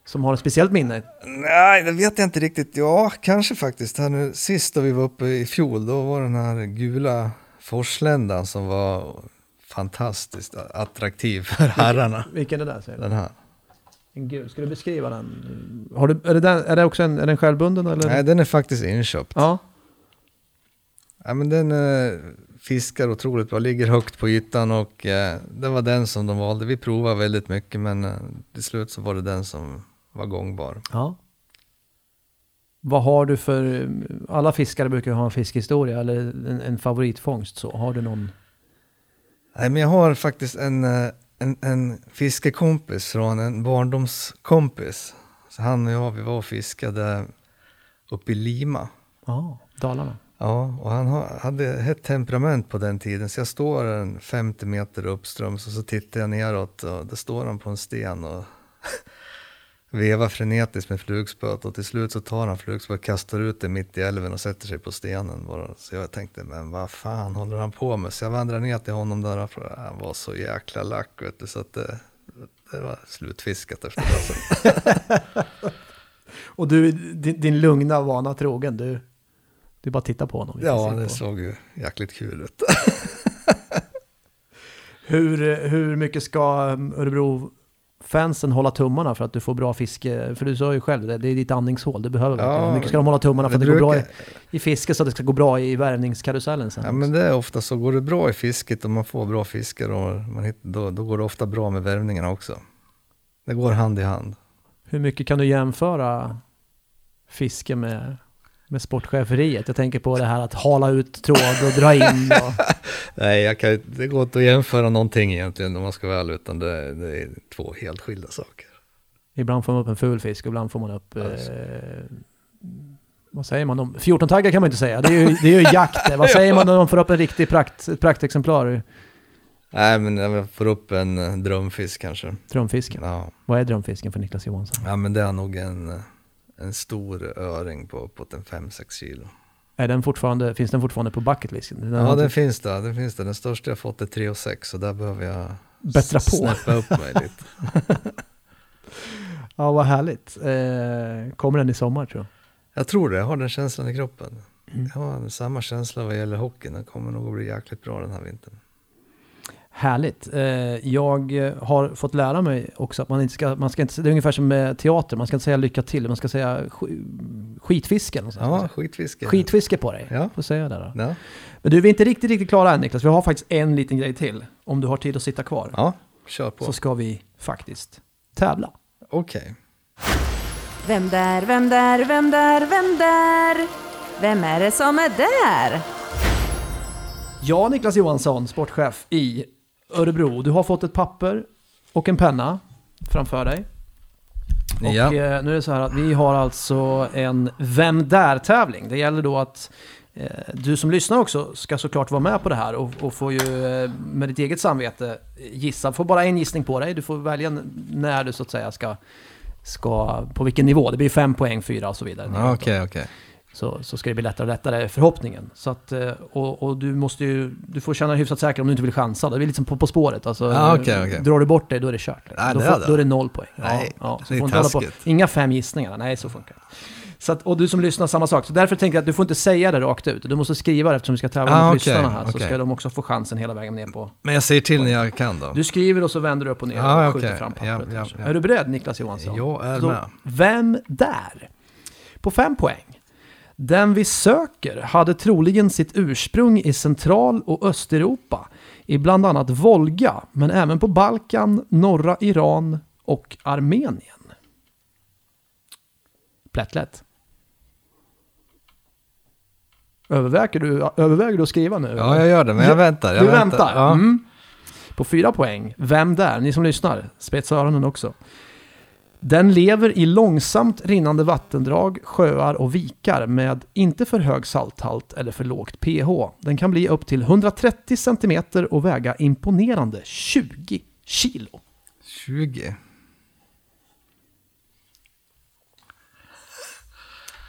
som har ett speciellt minne? Nej, det vet jag inte riktigt. Ja, kanske faktiskt. Här nu, sist då vi var uppe i fjol, då var den här gula forsländan som var fantastiskt attraktiv för herrarna. Vilken är det där säger du? Den här. En gul, ska du beskriva den? Har du, är, det den, är det också en, är den självbunden eller? Nej, den är faktiskt inköpt. Ja, Ja, men den eh, fiskar otroligt bra, ligger högt på ytan och eh, det var den som de valde. Vi provade väldigt mycket men eh, till slut så var det den som var gångbar. ja. Vad har du för, alla fiskare brukar ha en fiskhistoria eller en, en favoritfångst så. Har du någon? Nej, men jag har faktiskt en, eh, en, en fiskekompis från en barndomskompis. Så han och jag, vi var och fiskade uppe i Lima. Ja, Dalarna. Ja, och han ha- hade hett temperament på den tiden, så jag står en 50 meter uppströms och så tittar jag neråt och då står han på en sten och vevar frenetiskt med flugspöet och till slut så tar han flugspöet, kastar ut det mitt i älven och sätter sig på stenen bara. Så jag tänkte, men vad fan håller han på med? Så jag vandrar ner till honom där han var så jäkla lack vet du, så att det, det var slutfiskat efter det. Och du, din, din lugna vana trogen, du, du bara tittar på honom. Ja, det på. såg ju jäkligt kul ut. Hur, hur mycket ska um, Örebro-fansen hålla tummarna för att du får bra fiske? För du sa ju själv det, det är ditt andningshål, du behöver Ja. Hur mycket ska de hålla tummarna för att det det går bra i, brukar- i fiske så att det ska gå bra i värvningskarusellen sen? Ja, men det är ofta så. Går det bra i fisket och man får bra man hitt, då, då går det ofta bra med värvningarna också. Det går hand i hand. Hur mycket kan du jämföra fiske med, med sportcheferiet? Jag tänker på det här att hala ut tråd och dra in. Och, Nej, jag kan, det går inte att jämföra någonting egentligen om man ska vara ärlig, utan det, det är två helt skilda saker. ibland får man upp en ful fisk, ibland får man upp... Alltså. Eh, vad säger man? om 14-taggar kan man inte säga. Det är ju, det är ju jakt. Vad säger man när man får upp en riktig prakt, ett praktexemplar? Nej, men jag får upp en drömfisk kanske. Drömfisken. Ja, Vad är drömfisken för Niklas Johansson? ja men det är nog en, eh, en stor öring på uppåt en 5-6 kilo. Är den fortfarande, finns den fortfarande på bucketlisten? Den Ja, den inte finns där. Den finns där. Den största jag fått är 3,6 så där behöver jag Bättra på. snäppa upp mig lite. Ja, vad härligt. Eh, kommer den i sommar tror jag? Jag tror det, jag har den känslan i kroppen. Mm. Jag har samma känsla vad gäller hockeyn. Den kommer nog att bli jäkligt bra den här vintern. Härligt. Eh, jag har fått lära mig också att man inte ska, man ska inte, det är ungefär som med teater, man ska inte säga lycka till, man ska säga sk- skitfiske. Ja, skitfiske. Skitfiske på dig, Ja. får säga det då. Ja, Men du, vi är inte riktigt, riktigt klara än Niklas. Vi har faktiskt en liten grej till. Om du har tid att sitta kvar. ja kör på. Så ska vi faktiskt tävla. Okej. Vem där, vem där, vem där, vem där? Vem är det som är där? Ja, Niklas Johansson, sportchef i Örebro. Du har fått ett papper och en penna framför dig. Och Ja. eh, nu är det så här att vi har alltså en Vem Där-tävling. Det gäller då att eh, du som lyssnar också ska såklart vara med på det här och, och får ju eh, med ditt eget samvete gissa. får bara en gissning på dig. Du får välja när du så att säga ska, ska på vilken nivå. Det blir fem poäng, fyra och så vidare. Ja, Okej, okej. Så, så ska det bli lättare och lättare, är förhoppningen. Så att, eh, och, och du måste ju, du får känna dig hyfsat säker om du inte vill chansa. Det är liksom på, på spåret. Alltså, Ja, okej, okej. Drar du bort dig, då är det kört. Ja, då, det får, är det. då är det noll poäng. Nej, ja, så det är taskigt. Inga fem gissningar, nej så funkar det. Så att, och du som lyssnar, samma sak. Så därför tänker jag att du får inte säga det rakt ut. Du måste skriva det eftersom vi ska tävla Ah, mot okej, lyssnarna här. Så ska de också få chansen hela vägen ner på... Men jag säger till när jag kan då. Du skriver och så vänder du upp och ner Ja, och skjuter okej. fram Ja, pappret. ja, kanske. ja. Är du beredd Niklas Johansson? Jag är Så, med. Vem där? På fem poäng. Den vi söker hade troligen sitt ursprung i Central och Östeuropa, i bland annat Volga, men även på Balkan, norra Iran och Armenien. Plättlätt. Överväger du, överväger du att skriva nu? Ja, jag gör det, men jag väntar. Jag du väntar? Ja. Mm. På fyra poäng. Vem där? Ni som lyssnar, spetsa öronen också. Den lever i långsamt rinnande vattendrag, sjöar och vikar med inte för hög salthalt eller för lågt pH. Den kan bli upp till 130 cm och väga imponerande 20 kilo. 20.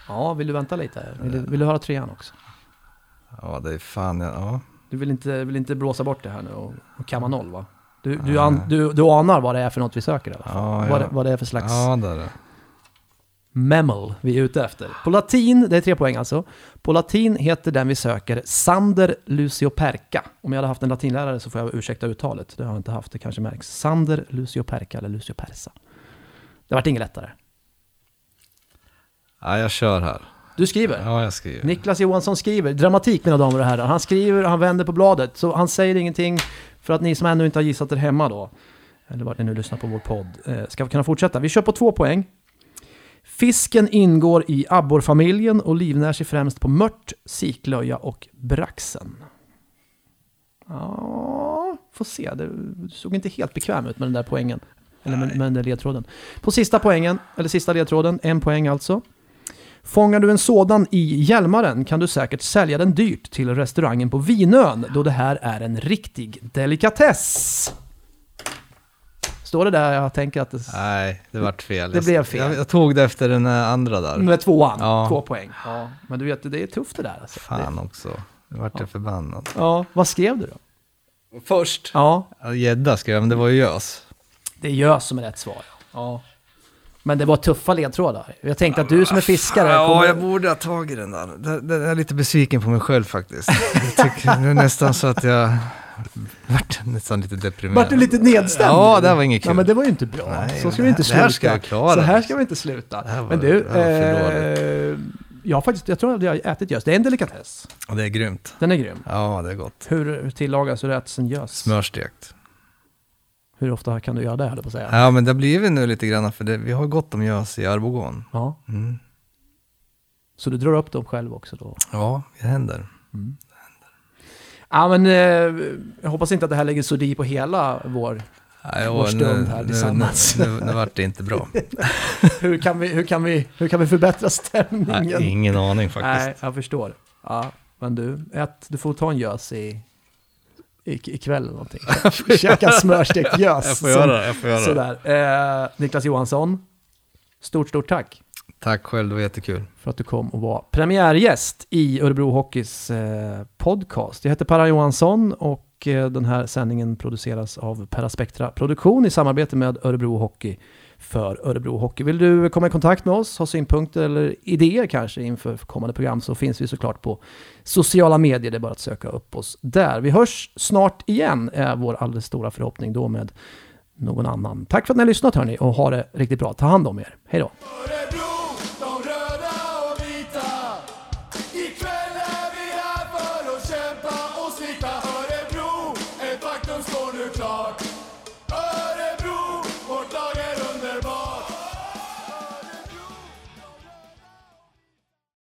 Ja, vill du vänta lite? Vill du, vill du höra trean också? Ja, det är fan, ja. Du vill inte, vill inte blåsa bort det här nu och, och kamma noll va? Du, du, an, du, du anar vad det är för något vi söker i alla fall. Ja, vad, ja. det, vad det är för slags Ja, det är det. memel vi är ute efter. På latin, det är tre poäng alltså. På latin heter den vi söker Sander Lucioperca. Om jag hade haft en latinlärare så får jag ursäkta uttalet. Det har jag inte haft, det kanske märks. Sander Lucioperca eller Luciopersa. Det vart inget lättare. Ja, jag kör här. Du skriver. Ja, jag skriver. Niklas Johansson skriver, dramatik mina damer och herrar. Han skriver och han vänder på bladet, så han säger ingenting för att ni som ännu inte har gissat er hemma då, eller vart ni nu lyssnar på vår podd, eh, ska kunna fortsätta. Vi kör på två poäng. Fisken ingår i abborrfamiljen och livnär sig främst på mört, siklöja och braxen. Ja, får se. Det såg inte helt bekväm ut med den där poängen. Eller med, med den där ledtråden. På sista poängen, eller sista ledtråden, en poäng alltså. Fångar du en sådan i Hjälmaren kan du säkert sälja den dyrt till restaurangen på Vinön då det här är en riktig delikatess. Står det där jag tänker att det... Nej, det vart fel. Det Jag- blev fel. Jag, jag tog det efter den här andra där. Med tvåan, Ja. två poäng. Ja, men du vet, det är tufft det där. Alltså. Fan Det, också. Nu vart jag förbannad. ja, vad skrev du då? Först? Ja, Ja, Gädda skrev jag, men det var ju gös. det är gös som är rätt svar. Ja. Men det var tuffa ledtrådar. Jag tänkte att du som är fiskare Ja, kommer... jag borde ha tagit den där. Jag är lite besviken på mig själv faktiskt. Jag tycker det är nästan så att jag vart nästan lite deprimerad. Vart du lite nedstämd? Ja, det här var inget kul. Ja, men det var ju inte bra. Nej, så ska vi inte det sluta. här ska jag klara. Så här ska vi inte sluta. Var- men du, eh, jag, faktiskt, jag tror att jag har ätit gös. Det är en delikatess. Och det är grymt. Den är grym. Ja, det är gott. Hur tillagas och äts en gös? Smörstekt. Hur ofta kan du göra det, höll jag på att säga? Ja, men det har blivit nu lite grann, för det, vi har gott om gös i Arbogan. Ja. Mm. Så du drar upp dem själv också då? Ja, det händer. Ja, men eh, jag hoppas inte att det här lägger sodi på hela vår... Nej, Vår och stund här nu, tillsammans. Nu, nu, nu vart det inte bra. hur, kan vi, hur, kan vi, hur kan vi förbättra stämningen? Nej, ingen aning faktiskt. Nej, jag förstår. Ja, men du, ät, du får ta en gös i, ikväll eller någonting. Käka smörstekt gös. Jag får göra det, jag får göra. Sådär. Eh, Niklas Johansson, stort, stort tack Tack själv, det var jättekul. för att du kom och var premiärgäst i Örebro Hockeys eh, podcast. Jag heter Per Johansson och eh, den här sändningen produceras av Peraspectra Produktion i samarbete med Örebro Hockey för Örebro Hockey. Vill du komma i kontakt med oss, ha synpunkter eller idéer kanske inför kommande program så finns vi såklart på sociala medier. Det är bara att söka upp oss där. Vi hörs snart igen är vår alldeles stora förhoppning då med någon annan. Tack för att ni har lyssnat hörni och ha det riktigt bra. Ta hand om er. Hej då! Örebro